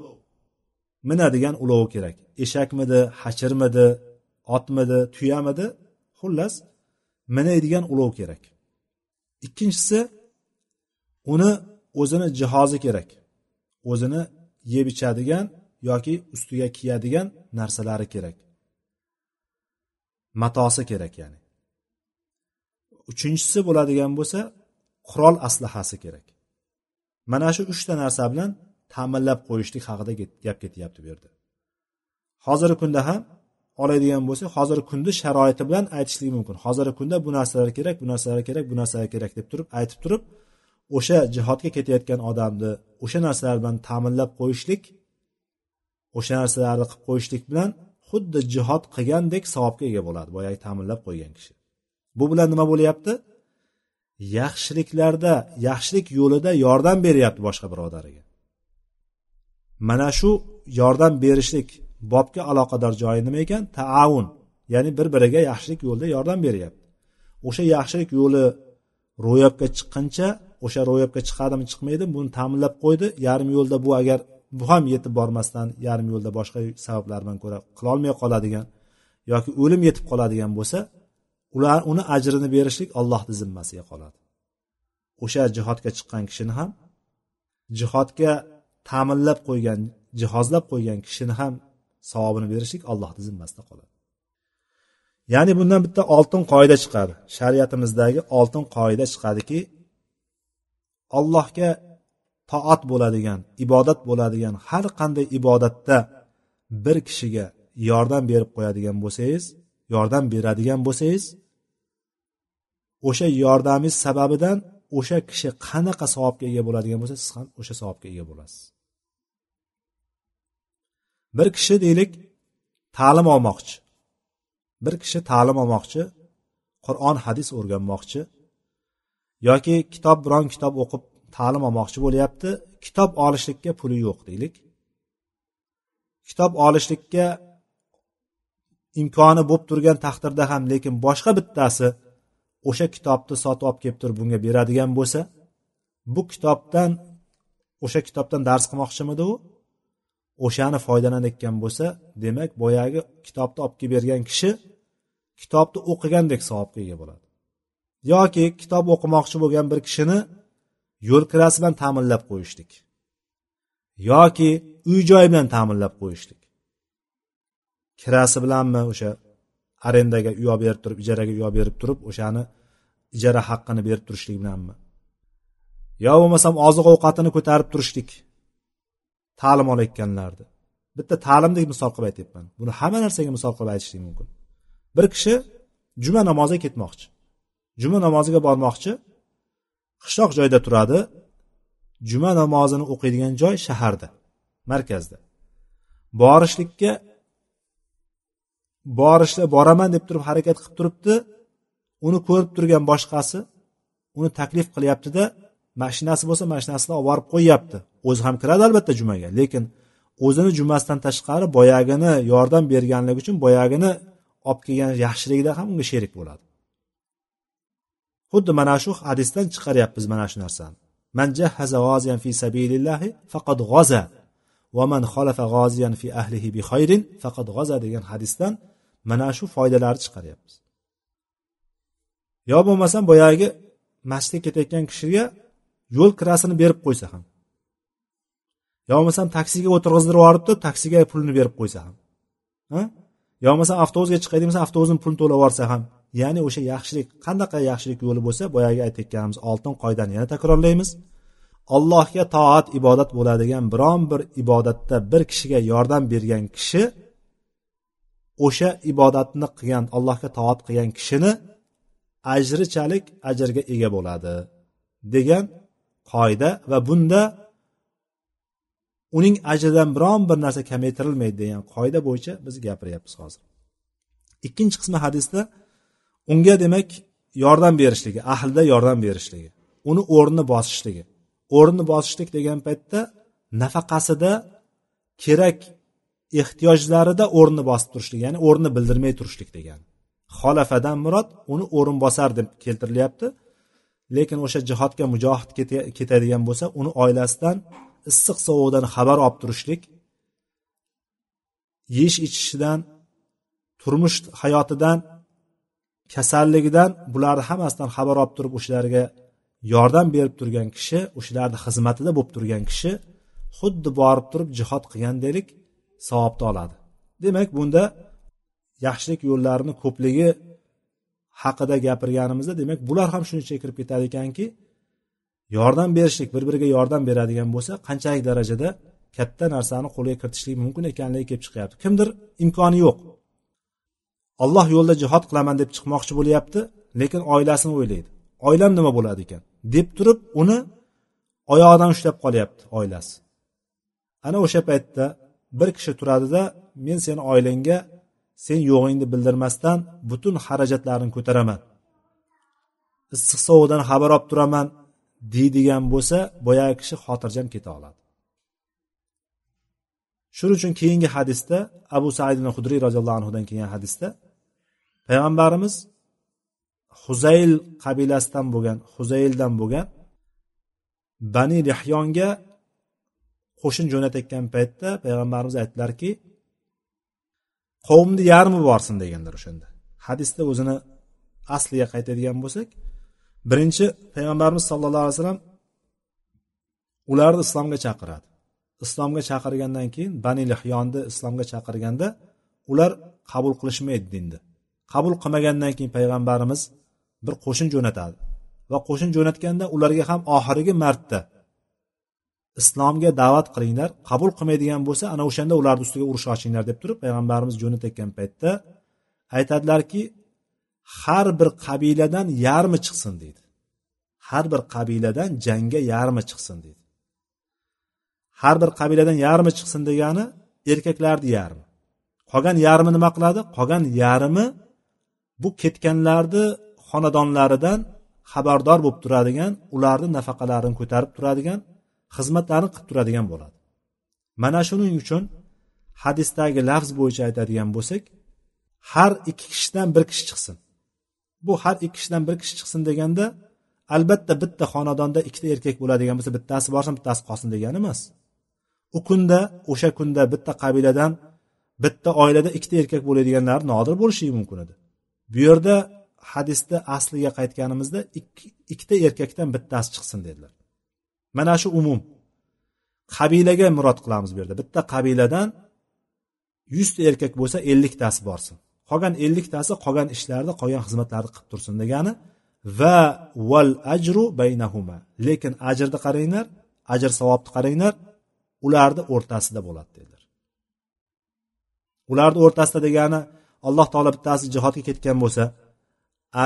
Minadigan ulovi kerak. Eshakmidi hachirmidi otmidi tuyamidi xullas minaydigan ulov kerak. Ikkinchisi uni o'zini jihozi kerak. O'zini yeb ichadigan yoki ustiga kiyadigan narsalari kerak. Matosi kerak ya'ni. Uchinchisi bo'ladigan bo'lsa qurol aslahasi kerak. Mana shu uchta narsa bilan ta'minlab qo'yishlik haqida gap ketyapti bu yerda. Hozirgi kunda ham oladigan bo'lsak hozirgi kunni sharoiti bilan aytishlik mumkin. Hozirgi kunda bu narsalar kerak bu narsalar kerak bu narsalar kerak deb turib aytib turib o'sha jihodga ketayotgan odamni o'sha narsalar bilan ta'minlab qo'yishlik o'sha narsalarni qilib qo'yishlik bilan xuddi jihod qilgandek savobga ega bo'ladi boyagi ta'minlab qo'ygan kishi. Bu bilan nima bo'lyapti? Yaxshiliklarda yaxshilik yo'lida yordam beryapti boshqa birodariga. Mana shu yordam berishlik bobga aloqador joyi nima ekan? Taavun ya'ni bir biriga yaxshilik yo'lida yordam beryapti. O'sha yaxshilik yo'li ro'yobga chiqquncha o'sha ro'yobga chiqadimi chiqmaydimi buni ta'minlab qo'ydi. Yarim yo'lda bu agar bu ham yetib bormasdan yarim yo'lda boshqa sabablar bilan ko'ra qilolmay qoladigan yoki o'lim yetib qoladigan bo'lsa ular uni ajrini berishlik allohni zimmasiga qoladi. O'sha jihodga chiqqan kishini ham jihodga ta'minlab qo'ygan jihozlab qo'ygan kishini ham savobini berishlik allohni zimmasida qoladi. Ya'ni bundan bitta oltin qoida chiqadi shariatimizdagi oltin qoida chiqadiki allohga toat bo'ladigan ibodat bo'ladigan har qanday ibodatda bir kishiga yordam berib qo'yadigan bo'lsangiz yordam beradigan bo'lsangiz o'sha yordamingiz sababidan o'sha kishi qanaqa savobga ega bo'ladigan bo'lsa siz ham o'sha savobga ega bo'lasiz. Bir kishi deylik ta'lim olmoqchi. Bir kishi ta'lim olmoqchi qur'on hadis o'rganmoqchi yoki kitob biron kitob o'qib ta'lim olmoqchi bo'lyapti kitob olishlikka puli yo'q deylik. Kitob olishlikka imkoni bo'lib turgan taqdirda ham lekin boshqa bittasi o'sha kitobni sotib olib kelib turib bunga beradigan bo'lsa bu kitobdan o'sha kitobdan dars qilmoqchimidi u? O'shani foydalanayotgan bo'lsa demak boyagi kitobni olib kelib bergan kishi kitobni o'qigandek savobga ega bo'ladi. Yoki kitob o'qimoqchi bo'lgan bir kishini yo'l kirasi bilan ta'minlab qo'yishlik. Yoki uy joy bilan ta'minlab qo'yishlik. Kirasi bilanmi o'sha arendaga uy olib berib turib ijaraga uy olib berib turib o'shani ijara haqqini berib turishlik bilanmi yo bo'lmasam oziq ovqatini ko'tarib turishlik ta'lim olayotganlarni. Bitta ta'limdek misol qilib aytyapman. Buni hamma narsaga misol qilib aytishlik mumkin. Bir kishi juma namoziga ketmoqchi. Juma namoziga bormoqchi qishloq joyda turadi juma namozini o'qiydigan joy shaharda markazda. Borishlikka borishda boraman deb turib harakat qilib turibdi. Uni ko'rib turgan boshqasi uni taklif qilyaptida mashinasi bo'lsa mashinasini olib borib qo'yyapti. O'zi ham kiradi albatta jumaga lekin o'zini jumasidan tashqari boyagini yordam berganligi uchun boyagini olib kelgan yaxshiligida ham unga sherik bo'ladi. Xuddi mana shu hadisdan chiqaryapmiz mana shu narsani. Man jahaza g'oziyan fi sabilillahi faqat g'oza va man xolafa g'oziyan fi ahlihi bi xayrin faqat g'oza degan hadisdan mana shu foydalarni chiqaryapmiz yo bo'lmasam boyagi masjidga ketayotgan kishiga yo'l kirasini berib qo'ysa ham. Yo bo'lmasam taksiga o'tirg'izdirib yuboribdi taksiga pulni berib qo'ysa ham. Yo bo'lmasam avtobusga chiqay desa avtobusni pulini to'lab yuborsa ham. Ya'ni o'sha yaxshilik qanaqa yaxshilik yo'li bo'lsa boyagi aytayotganimiz oltin qoidani yana takrorlaymiz. Allohga toat ibodat bo'ladigan biron bir ibodatda bir kishiga yordam bergan kishi o'sha ibodatni qilgan allohga toat qilgan kishini ajrichalik ajrga ega bo'ladi degan qoida va bunda uning ajridan biron bir narsa kamaytirilmaydi degan qoida bo'yicha biz gapiryapmiz hozir. Ikkinchi qismi hadisda unga demak yordam berishligi ahlida yordam berishligi uni o'rnini bosishligi. O'rnini bosishlik degan paytda nafaqasida kerak ehtiyojlarida o'rni bosib turishlik ya'ni o'rni bildirmay turishlik degani xolafadan murod uni o'rinbosar deb keltirilyapti lekin o'sha jihodga mujohid ketadigan bo'lsa uni oilasidan issiq sovuqdan xabar olib turishlik yeyish ichishidan turmush hayotidan kasalligidan bularni hammasidan xabar olib turib o'shalarga yordam berib turgan kishi o'shalarni xizmatida bo'lib turgan kishi xuddi borib turib jihod qilgandaylik savobni oladi. Demak bunda yaxshilik yo'llarini ko'pligi haqida gapirganimizda demak bular ham shuni ichiga kirib ketadi ekanki yordam berishlik bir biriga yordam beradigan bo'lsa qanchalik darajada katta narsani qo'lga kiritishlik mumkin ekanligi kelib chiqyapti. Kimdir imkoni yo'q. Olloh yo'lida jihod qilaman deb chiqmoqchi bo'lyapti lekin oilasini o'ylaydi. Oilam nima bo'ladi ekan? Deb turib uni oyog'idan ushlab qolyapti oilasi. Ana o'sha paytda bir kishi turadida men seni oilangga sen yo'g'ingni bildirmasdan butun xarajatlarini ko'taraman. Issiq sovuqdan xabar olib turaman deydigan bo'lsa boyagi kishi xotirjam keta oladi. Shuning uchun keyingi hadisda abu said hudriy roziyallohu anhudan kelgan hadisda payg'ambarimiz huzayl qabilasidan bo'lgan huzayldan bo'lgan bani lihyonga qo'shin jo'natayotgan paytda payg'ambarimiz aytdilarki qavmni yarmi borsin? deganlar o'shanda. Hadisda o'zini asliga qaytadigan bo'lsak birinchi payg'ambarimiz sallallohu alayhi vasallam ularni islomga chaqiradi. Islomga chaqirgandan keyin bani lihyonni islomga chaqirganda ular qabul qilishmaydi dinni qabul qilmagandan keyin payg'ambarimiz bir qo'shin jo'natadi va qo'shin jo'natganda ularga ham oxirgi marta islomga da'vat qilinglar qabul qilmaydigan bo'lsa ana o'shanda ularni ustiga urush ochinglar deb turib payg'ambarimiz jo'natayotgan paytda aytadilarki har bir qabiladan yarmi chiqsin? deydi. Har bir qabiladan jangga yarmi chiqsin? deydi. Har bir qabiladan yarmi chiqsin degani erkaklarni yarmi? Qolgan yarmi nima qiladi? Qolgan yarmi bu ketganlarni xonadonlaridan xabardor bo'lib turadigan ularni nafaqalarini ko'tarib turadigan xizmatlarni qilib turadigan bo'ladi. Mana shuning uchun hadisdagi lafz bo'yicha aytadigan bo'lsak har ikki kishidan bir kishi chiqsin. Bu har ikki kishidan bir kishi chiqsin deganda albatta bitta xonadonda ikkita erkak bo'ladigan bo'lsa bittasi borsin bittasi qolsin degani emas. U kunda o'sha kunda bitta qabiladan bitta oilada ikkita erkak bo'ladiganlar nodir bo'lishi mumkin edi. Bu yerda hadisda asliga qaytganimizda ikkita erkakdan bittasi chiqsin dedilar. Mana shu umum. Qabilaga murod qilamiz bu yerda. Bitta qabiladan yuzta erkak bo'lsa elliktasi borsin. Qolgan elliktasi qolgan ishlarni qolgan xizmatlarni qilib tursin degani va val ajru baynahuma. Lekin ajrni qaranglar ajr savobni qaranglar ularni o'rtasida bo'ladi dedilar. Ularni o'rtasida degani alloh taolo bittasi jihodga ketgan bo'lsa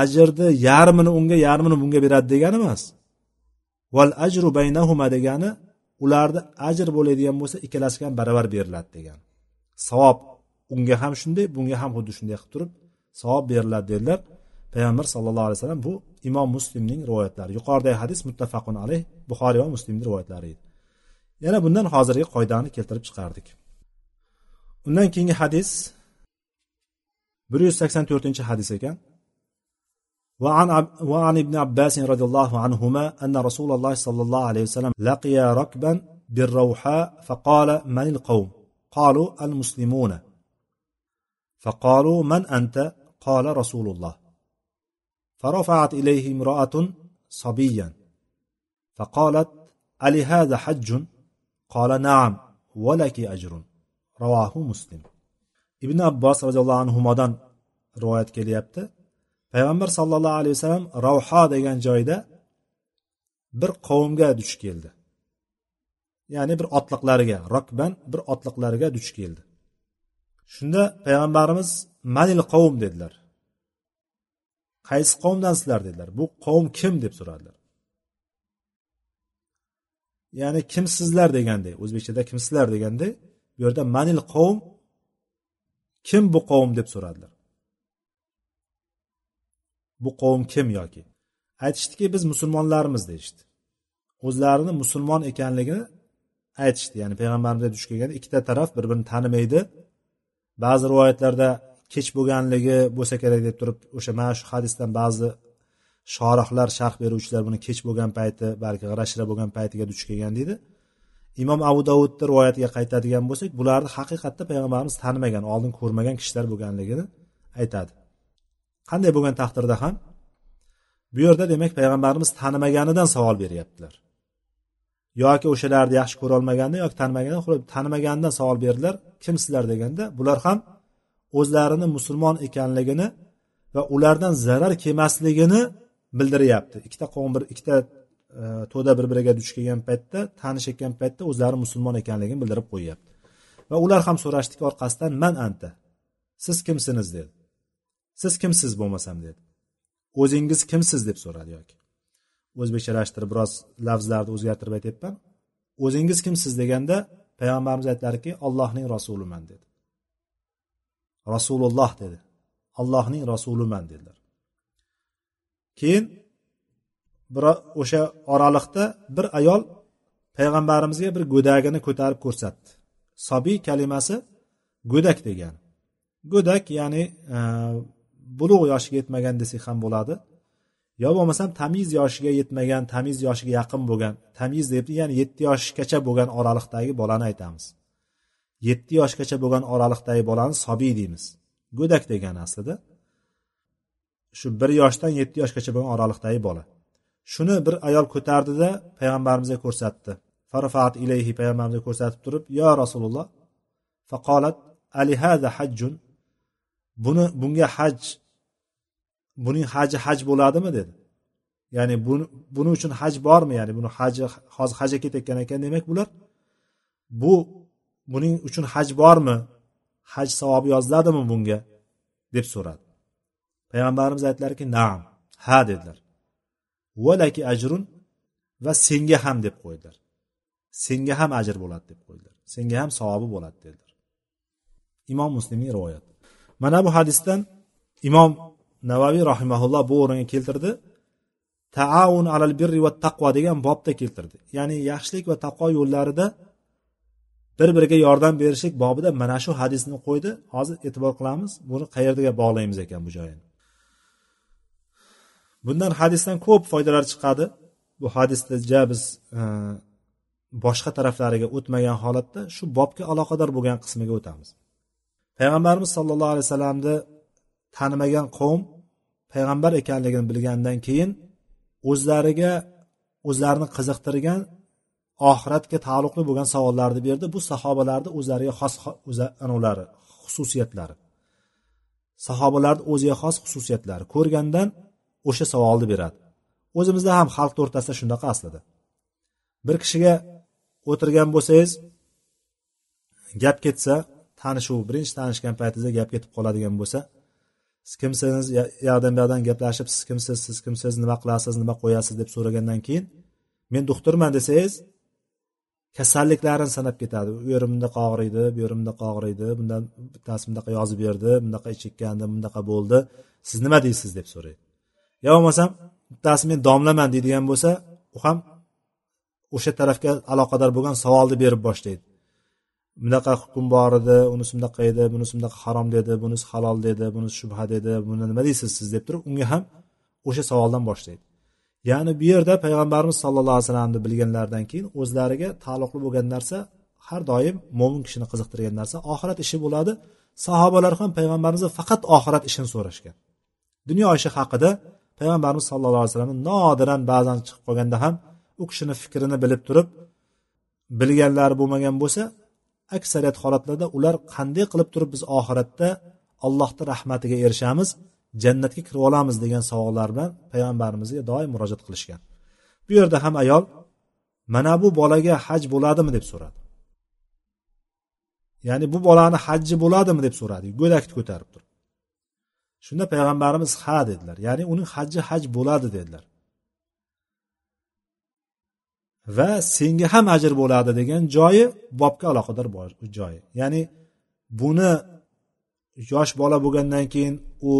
ajrni yarmini unga yarmini bunga beradi degani emas. Val ajru baynahuma degani ularni ajr bo'ladigan bo'lsa ikkalasiga ham baravar beriladi degan. Savob unga ham shunday bunga ham xuddi shunday qilib turib savob beriladi dedilar. Payg'ambar sallallohu alayhi vasallam bu imom muslimning rivoyatlari. Yuqoridagi hadis muttafaqun alayh buxoriy va muslimni rivoyatlari edi. Yana bundan hozirgi qoidani keltirib chiqardik. Undan keyingi hadis bir yuz sakson to'rtinchi hadis ekan. وعن, وعن ابن عباس رضي الله عنهما أن رسول الله صلى الله عليه وسلم لقي ركبا بالروحاء فقال من القوم؟ قالوا المسلمون. فقالوا من أنت؟ قال رسول الله. فرفعت إليه امرأة صبيا فقالت ألي هذا حج؟ قال نعم ولك أجر. رواه مسلم. ibn abbos roziyallohu anhudan rivoyat kelyapti payg'ambar sallallohu alayhi vasallam ravho degan joyda bir qavmga duch keldi. Ya'ni bir otliqlariga rokban bir otliqlariga duch keldi. Shunda payg'ambarimiz manil qavm dedilar. Qaysi qavmdansizlar? dedilar. Bu qavm kim? deb so'radilar. Ya'ni kimsizlar? deganday o'zbekchada kimsizlar? deganday bu yerda manil qavm kim bu qavm? deb so'radilar. Bu qavm kim yoki? Aytishdiki biz musulmonlarmiz deyishdi. O'zlarini musulmon ekanligini aytishdi. Ya'ni payg'ambarimizga duch kelganda ikkita taraf bir birini tanimaydi. Ba'zi rivoyatlarda kech bo'lganligi bo'lsa kerak deb turib o'sha mana shu hadisdan ba'zi shorihlar sharh beruvchilar buni kech bo'lgan payti balki g'ira shira bo'lgan paytiga duch kelgan deydi. Imom abu davudni rivoyatiga qaytadigan bo'lsak bularni haqiqatda payg'ambarimiz tanimagan oldin ko'rmagan kishilar bo'lganligini aytadi. Qanday bo'lgan taqdirda ham bu yerda demak payg'ambarimiz tanimaganidan savol beryaptilar. Yoki o'shalarni yaxshi ko'rolmaganda yoki tanimaganidan tanimaganidan savol berdilar. Kimsizlar deganda bular ham o'zlarini musulmon ekanligini va ulardan zarar kelmasligini bildiryapti. Ikkita qavm bir ikkita e, to'da bir biriga duch kelgan paytda tanishayotgan paytda o'zlari musulmon ekanligini bildirib qo'yyapti. Va ular ham so'rashdiki orqasidan man anta siz kimsiniz? dedi. Siz kimsiz bo'lmasam dedi. O'zingiz kimsiz deb so'radi yoki. O'zbekchalashtirib biroz lafzlarni o'zgartirib aytyapman o'zingiz kimsiz deganda payg'ambarimiz aytdilarki ollohning rasuliman dedi. Rasululloh dedi. Allohning rasuliman dedilar. Keyin bir o'sha oraliqda bir ayol payg'ambarimizga bir go'dagini ko'tarib ko'rsatdi. Sobiy kalimasi go'dak degani. Go'dak ya'ni e, bulug' yoshiga yetmagan desak ham bo'ladi. Yo bo'lmasam tamiz yoshiga yetmagan tamiz yoshiga yaqin bo'lgan tamiz deb ya'ni yetti yoshgacha bo'lgan oraliqdagi bolani aytamiz. Yetti yoshgacha bo'lgan oraliqdagi bolani sobiy deymiz. Go'dak degani aslida. Shu bir yoshdan yetti yoshgacha bo'lgan oraliqdagi bola. Shuni bir ayol ko'tardida payg'ambarimizga ko'rsatdi. Farfat ilayhi payg'ambarimizga ko'rsatib turib yo rasululloh faqolat alihada hajjun? Buni bunga haj buning haji haj bo'ladimi dedi. Ya'ni buni buning uchun haj bormi? Ya'ni buni haji hozir hajga ketayotgan ekan demak bular bu buning uchun haj bormi? Haj savobi yoziladimi bunga? deb so'radi. Payg'ambarimiz aytdilarki naam ha dedilar. Valaki ajrun va senga ham deb qo'ydilar. Senga ham ajr bo'ladi deb qo'ydilar. Senga ham savobi bo'ladi dedilar. Imom muslimning rivoyati. Mana bu hadisdan imom navaviy rahimaulloh bu o'ringa keltirdi. Taavun alal birri va taqvo degan bobda keltirdi. Ya'ni yaxshilik va taqvo yo'llarida bir biriga yordam berishlik bobida mana shu hadisni qo'ydi. Hozir e'tibor qilamiz buni qayerga bog'laymiz ekan bu joyini bundan hadisdan ko'p foydalar chiqadi. Bu hadisda ja biz e, boshqa taraflariga o'tmagan holatda shu bobga aloqador bo'lgan qismiga o'tamiz. Payg'ambarimiz sollallohu alayhi vasallamni tanimagan qavm payg'ambar ekanligini bilgandan keyin o'zlariga o'zlarini qiziqtirgan oxiratga taalluqli bo'lgan savollarni berdi. Bu sahobalarni o'zlariga xos anavlari xususiyatlari. Sahobalarni o'ziga xos xususiyatlari. Ko'rgandan o'sha savolni beradi. O'zimizda ham xalqni o'rtasida shunaqa aslida. Bir kishiga o'tirgan bo'lsangiz gap ketsa tanishuv birinchi tanishgan paytingizda gap ketib qoladigan bo'lsa siz kimsiz yoqdan bu yoqdan gaplashib siz kimsiz siz kimsiz nima qilasiz nima qo'yasiz deb so'ragandan keyin men doktorman desangiz kasalliklarini sanab ketadi. U yerim bundaqa og'riydi bu yerim bunaqa og'riydi bundan bittasi bunaqa yozib berdi bunaqa chekkandim bunaqa bo'ldi. Siz nima deysiz? deb so'raydi. Yo bo'lmasam bittasi men domlaman deydigan bo'lsa u ham o'sha tarafga aloqador bo'lgan savolni berib boshlaydi. Bunaqa hukm bor edi unisi bunaqa edi bunisi bunaqa harom dedi bunisi halol dedi bunisi shubha dedi buni nima deysiz siz deb turib unga ham o'sha savoldan boshlaydi. Ya'ni bu yerda payg'ambarimiz sallallohu alayhi vasallamni bilganlaridan keyin o'zlariga taalluqli bo'lgan narsa har doim mo'min kishini qiziqtirgan narsa. Oxirat ishi bo'ladi. Sahobalar ham payg'ambarimizni faqat oxirat ishini so'rashgan. Dunyo ishi haqida payg'ambarimiz sallallohu alayhi vasallam nodiran ba'zan chiqib qolganda ham u kishini fikrini bilib turib bilganlari bo'lmagan bo'lsa aksariyat holatlarda ular qanday qilib turib biz oxiratda allohni rahmatiga erishamiz jannatga kirib olamiz degan savollar bilan payg'ambarimizga doim murojaat qilishgan. Bu yerda ham ayol mana bu bolaga haj bo'ladimi? deb so'radi. Ya'ni bu bolani hajji bo'ladimi? deb so'radi. Go'dakni ko'tarib turib. Shunda payg'ambarimiz ha dedilar. Ya'ni uning hajji haj bo'ladi dedilar. Va senga ham ajr bo'ladi degan joyi bobga aloqador joyi. Ya'ni buni yosh bola bo'lgandan keyin u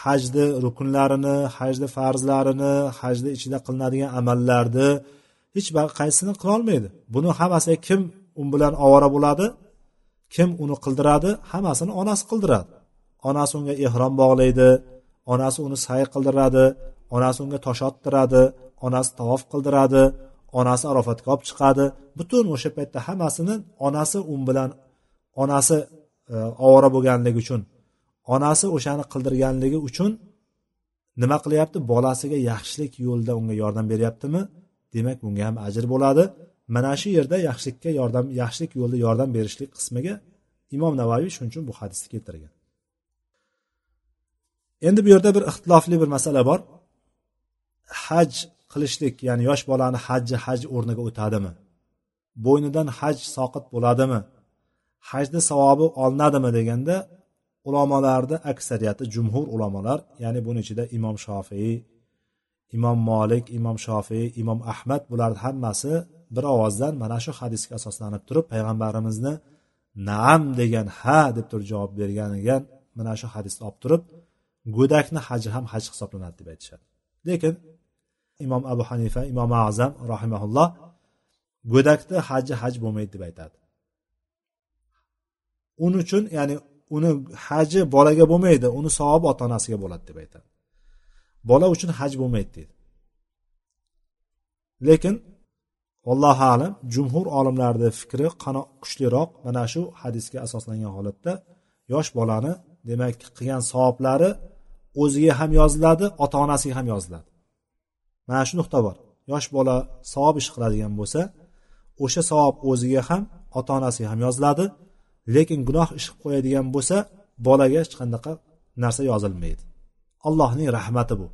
hajni rukunlarini hajni farzlarini hajni ichida qilinadigan amallarni hech qaysisini qilolmaydi buni hammasiga kim u bilan ovora bo'ladi kim uni qildiradi hammasini onasi qildiradi. Onasi unga ehrom bog'laydi onasi uni say qildiradi onasi unga tosh ottiradi onasi tavof qildiradi onasi arofatga olib chiqadi. Butun o'sha paytda hammasini onasi u bilan onasi e, ovora bo'lganligi uchun onasi o'shani qildirganligi uchun nima qilyapti? Bolasiga yaxshilik yo'lida unga yordam beryaptimi? Demak bunga ham ajr bo'ladi. Mana shu yerda yaxshilikka yordam yaxshilik yo'lida yordam berishlik qismiga imom navoiy shuning uchun bu hadisni keltirgan. Endi bu yerda bir ixtilofli bir masala bor. Haj qilishlik ya'ni yosh bolani hajji haj o'rniga o'tadimi? Bo'ynidan haj soqit bo'ladimi? Hajni savobi olinadimi deganda ulamolarni aksariyati jumhur ulamolar ya'ni buni ichida imom shofiy imom molik imom shofiy imom ahmad bularni hammasi bir ovozdan mana shu hadisga asoslanib turib payg'ambarimizni naam degan ha deb turib javob berganiga mana shu hadisni olib turib go'dakni haji ham haj hisoblanadi deb aytishadi. Lekin imom abu hanifa imom azam rahimaulloh go'dakni haji haj bo'lmaydi deb aytadi. Uning uchun ya'ni uni haji bolaga bo'lmaydi uni savobi ota onasiga bo'ladi deb aytadi. Bola uchun haj bo'lmaydi deydi. Lekin allohu alam jumhur olimlarni fikri kuchliroq mana shu hadisga asoslangan holatda yosh bolani demak qilgan savoblari o'ziga ham yoziladi ota onasiga ham yoziladi. Mana shu nuqta bor. Yosh bola savob ish qiladigan bo'lsa o'sha savob o'ziga ham ota onasiga ham yoziladi. Lekin gunoh ish qilib qo'yadigan bo'lsa bolaga hech qanaqa narsa yozilmaydi. Allohning rahmati bu.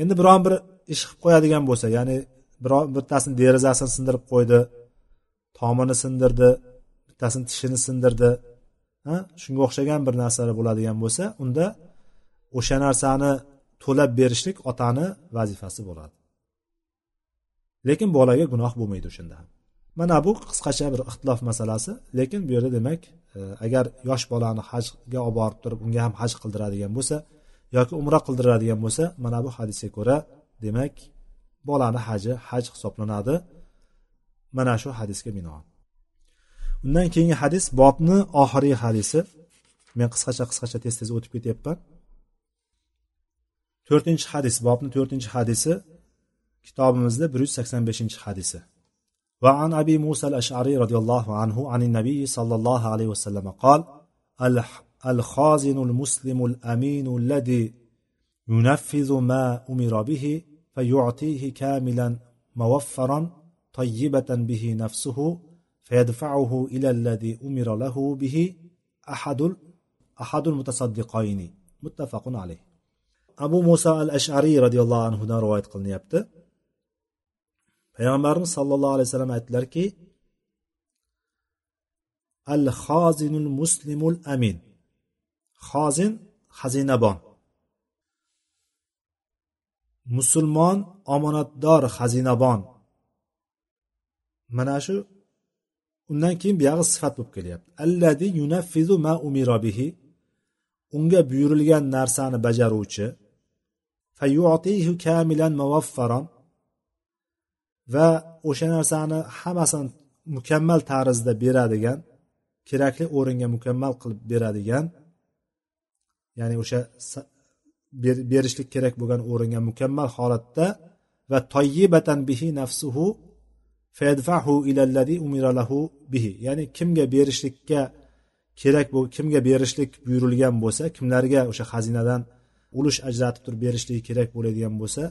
Endi biron bir ish qilib qo'yadigan bo'lsa ya'ni biron bittasini derazasini sindirib qo'ydi tomini sindirdi bittasini tishini sindirdi shunga o'xshagan bir narsalar bo'ladigan bo'lsa unda o'sha narsani to'lab berishlik otani vazifasi bo'ladi. Lekin bolaga gunoh bo'lmaydi o'shanda. Ham mana bu qisqacha bir ixtilof masalasi lekin bu yerda demak e, agar yosh bolani hajga olib borib turib unga ham haj qildiradigan bo'lsa yoki umra qildiradigan bo'lsa mana bu hadisga ko'ra demak bolani haji haj hisoblanadi. Mana shu hadisga binoan. Undan keyingi hadis bobni oxirgi hadisi. Men qisqacha qisqacha tez tez o'tib ketyapman. To'rtinchi hadis bobni to'rtinchi hadisi kitobimizda bir yuz sakson beshinchi hadisi. وعن أبي موسى الأشعري رضي الله عنه عن النبي صلى الله عليه وسلم قال الخازن المسلم الأمين الذي ينفذ ما أمر به فيعطيه كاملا موفرا طيبة به نفسه فيدفعه إلى الذي أمر له به أحد أحد المتصدقين متفق عليه abu muso al ashariy roziyallohu anhudan rivoyat qilinyapti. Payg'ambarimiz sollallohu alayhi vasallam aytdilarki al xozinul muslimul amin. Xozin xazinabon. Musulmon omonatdor xazinabon. Mana shu undan keyin buyog'i sifat bo'lib kelyapti. Alladi yunaffizu ma umira bihi. Unga buyurilgan narsani bajaruvchi va o'sha narsani hammasini mukammal tarzda beradigan kerakli o'ringa mukammal qilib beradigan ya'ni o'sha berishlik kerak bo'lgan o'ringa mukammal holatda va toyyibatan bihi nafsuhu fayadfahu ilalladhi umira lahu bihi. Ya'ni kimga berishlikka kerak bo'l kimga berishlik buyurilgan bo'lsa kimlarga o'sha xazinadan ulush ajratib turib berishligi kerak bo'ladigan bo'lsa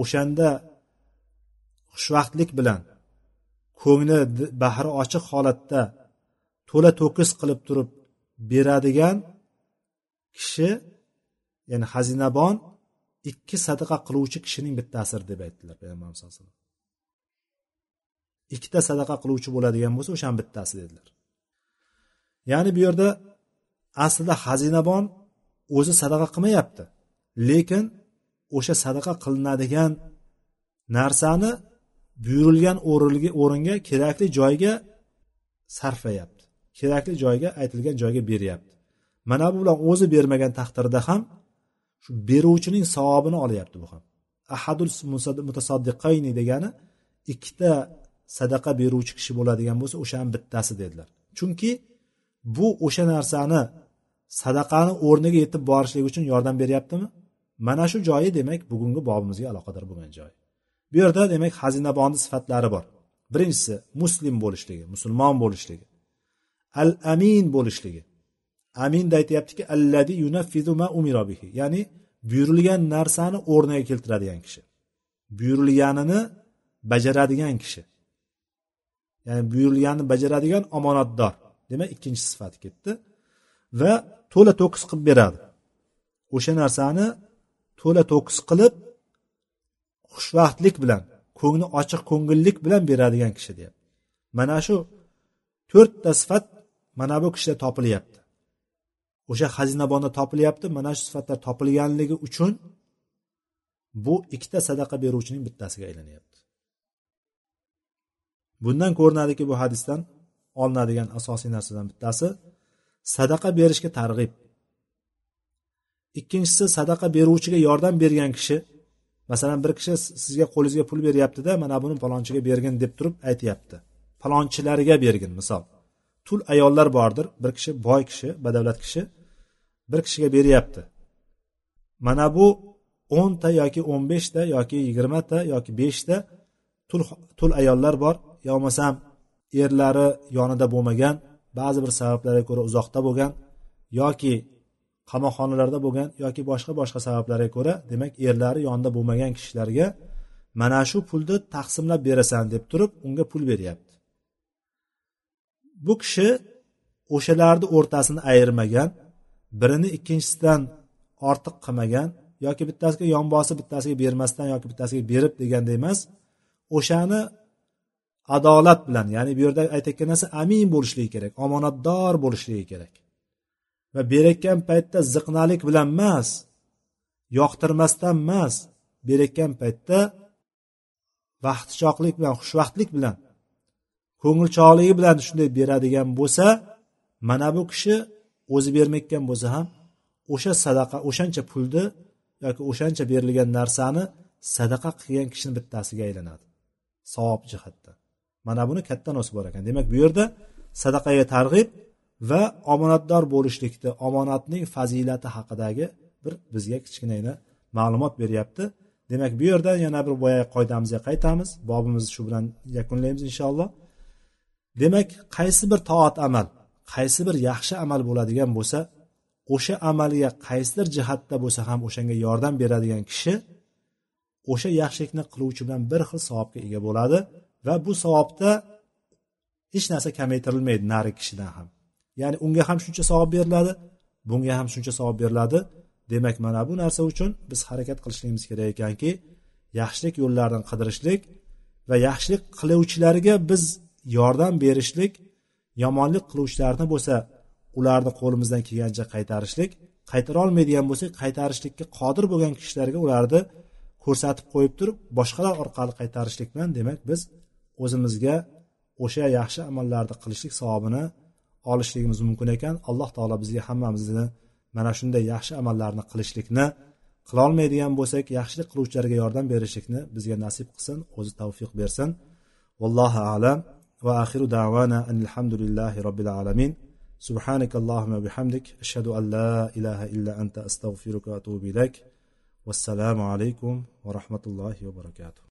o'shanda xushvaqtlik bilan ko'ngli bahri ochiq holatda to'la to'kis qilib turib beradigan kishi ya'ni xazinabon ikki sadaqa qiluvchi kishining bittasidir deb aytdilar payg'ambarimiz sallallohu alayhi vasallam. Ikkita sadaqa qiluvchi bo'ladigan bo'lsa o'shani bittasi dedilar. Ya'ni bu yerda aslida xazinabon o'zi sadaqa qilmayapti. Lekin o'sha sadaqa qilinadigan narsani buyurilgan o'ringa kerakli joyga sarflayapti. Kerakli joyga aytilgan joyga beryapti. Mana bu bilan o'zi bermagan taqdirda ham shu beruvchining savobini olyapti bu ham. Ahadul mutasaddiqayni degani ikkita sadaqa beruvchi kishi bo'ladigan bo'lsa o'shani bittasi dedilar. Chunki bu o'sha narsani sadaqani o'rniga yetib borishlik uchun yordam beryaptimi? Mana shu joyi demak bugungi bobimizga aloqador bo'lgan joy. Bu yerda demak xazinabonni sifatlari bor. Birinchisi muslim bo'lishligi musulmon bo'lishligi. Al amin bo'lishligi aminda aytyaptiki alladi yunaffizu ma umira bihi. Ya'ni buyurilgan narsani o'rniga keltiradigan kishi. Buyurilganini bajaradigan kishi. Ya'ni buyurilganini bajaradigan omonatdor. Demak ikkinchi sifati ketdi. Va to'la to'kis qilib beradi. O'sha narsani to'la to'kis qilib xushvaqtlik bilan ko'ngli ochiq ko'ngillik bilan beradigan kishi deyapti. Mana shu to'rtta sifat mana bu kishida topilyapti. O'sha xazinabonda topilyapti mana shu sifatlar topilganligi uchun bu ikkita sadaqa beruvchining bittasiga aylanyapti. Bundan ko'rinadiki bu hadisdan olinadigan asosiy narsadan bittasi sadaqa berishga targ'ib. Ikkinchisi sadaqa beruvchiga yordam bergan kishi masalan bir kishi sizga qo'lingizga pul beryaptida mana buni palonchiga bergin deb turib aytyapti. Palonchilarga bergin misol. Tul ayollar bordir bir kishi boy kishi badavlat kishi bir kishiga beryapti. Mana bu o'nta yoki o'n beshta yoki yigirmata yoki beshta tul tul ayollar bor. Yo bo'lmasam erlari yonida bo'lmagan ba'zi bir sabablarga ko'ra uzoqda bo'lgan yoki qamoqxonalarda bo'lgan yoki boshqa boshqa sabablarga ko'ra demak erlari yonida bo'lmagan kishilarga mana shu pulni taqsimlab berasan deb turib unga pul beryapti. Bu kishi o'shalarni o'rtasini ayirmagan birini ikkinchisidan ortiq qilmagan yoki bittasiga yon bosib bittasiga bermasdan yoki bittasiga berib deganda emas o'shani adolat bilan ya'ni bu yerda aytayotgan narsa amin bo'lishligi kerak omonatdor bo'lishligi kerak. Va berayotgan paytda ziqnalik bilan emas yoqtirmasdan emas berayotgan paytda vaqtichoqlik bilan xushvaqtlik bilan ko'ngilchog'ligi bilan shunday beradigan bo'lsa mana bu kishi o'zi bermayotgan bo'lsa ham o'sha sadaqa o'shancha pulni yoki o'shancha berilgan narsani sadaqa qilgan kishini bittasiga aylanadi. Savob jihatdan. Mana buni katta nosi bor ekan. Demak bu yerda sadaqaga targ'ib va omonatdor bo'lishlikni omonatning fazilati haqidagi bir bizga kichkinagina ma'lumot beryapti. Demak bu yerda yana bir boyagi qoidamizga qaytamiz. Bobimizni shu bilan yakunlaymiz inshaalloh. Demak qaysi bir toat amal qaysi bir yaxshi amal bo'ladigan bo'lsa o'sha amalga qaysidir jihatda bo'lsa ham o'shanga yordam beradigan kishi o'sha yaxshilikni qiluvchi bilan bir xil savobga ega bo'ladi. Va bu savobda hech narsa kamaytirilmaydi narigi kishidan ham. Ya'ni unga ham shuncha savob beriladi bunga ham shuncha savob beriladi. Demak mana bu narsa uchun biz harakat qilishligimiz kerak ekanki yaxshilik yo'llarini qidirishlik va yaxshilik qiluvchilarga biz yordam berishlik yomonlik qiluvchilarni bo'lsa ularni qo'limizdan kelgancha qaytarishlik qaytara olmaydigan bo'lsak qaytarishlikka qodir bo'lgan kishilarga ularni ko'rsatib qo'yib turib boshqalar orqali qaytarishlik bilan demak biz o'zimizga o'sha yaxshi amallarni qilishlik savobini olishligimiz mumkin ekan alloh taolo bizga hammamizni mana shunday yaxshi amallarni qilishlikni qilolmaydigan bo'lsak yaxshilik qiluvchilarga yordam berishlikni bizga nasib qilsin o'zi tavfiq bersin vallohu alam va axiru davana alhamdulillahi robbil alamin سبحانك اللهم وبحمدك أشهد أن لا إله إلا أنت أستغفرك وأتوب إليك والسلام عليكم ورحمة الله وبركاته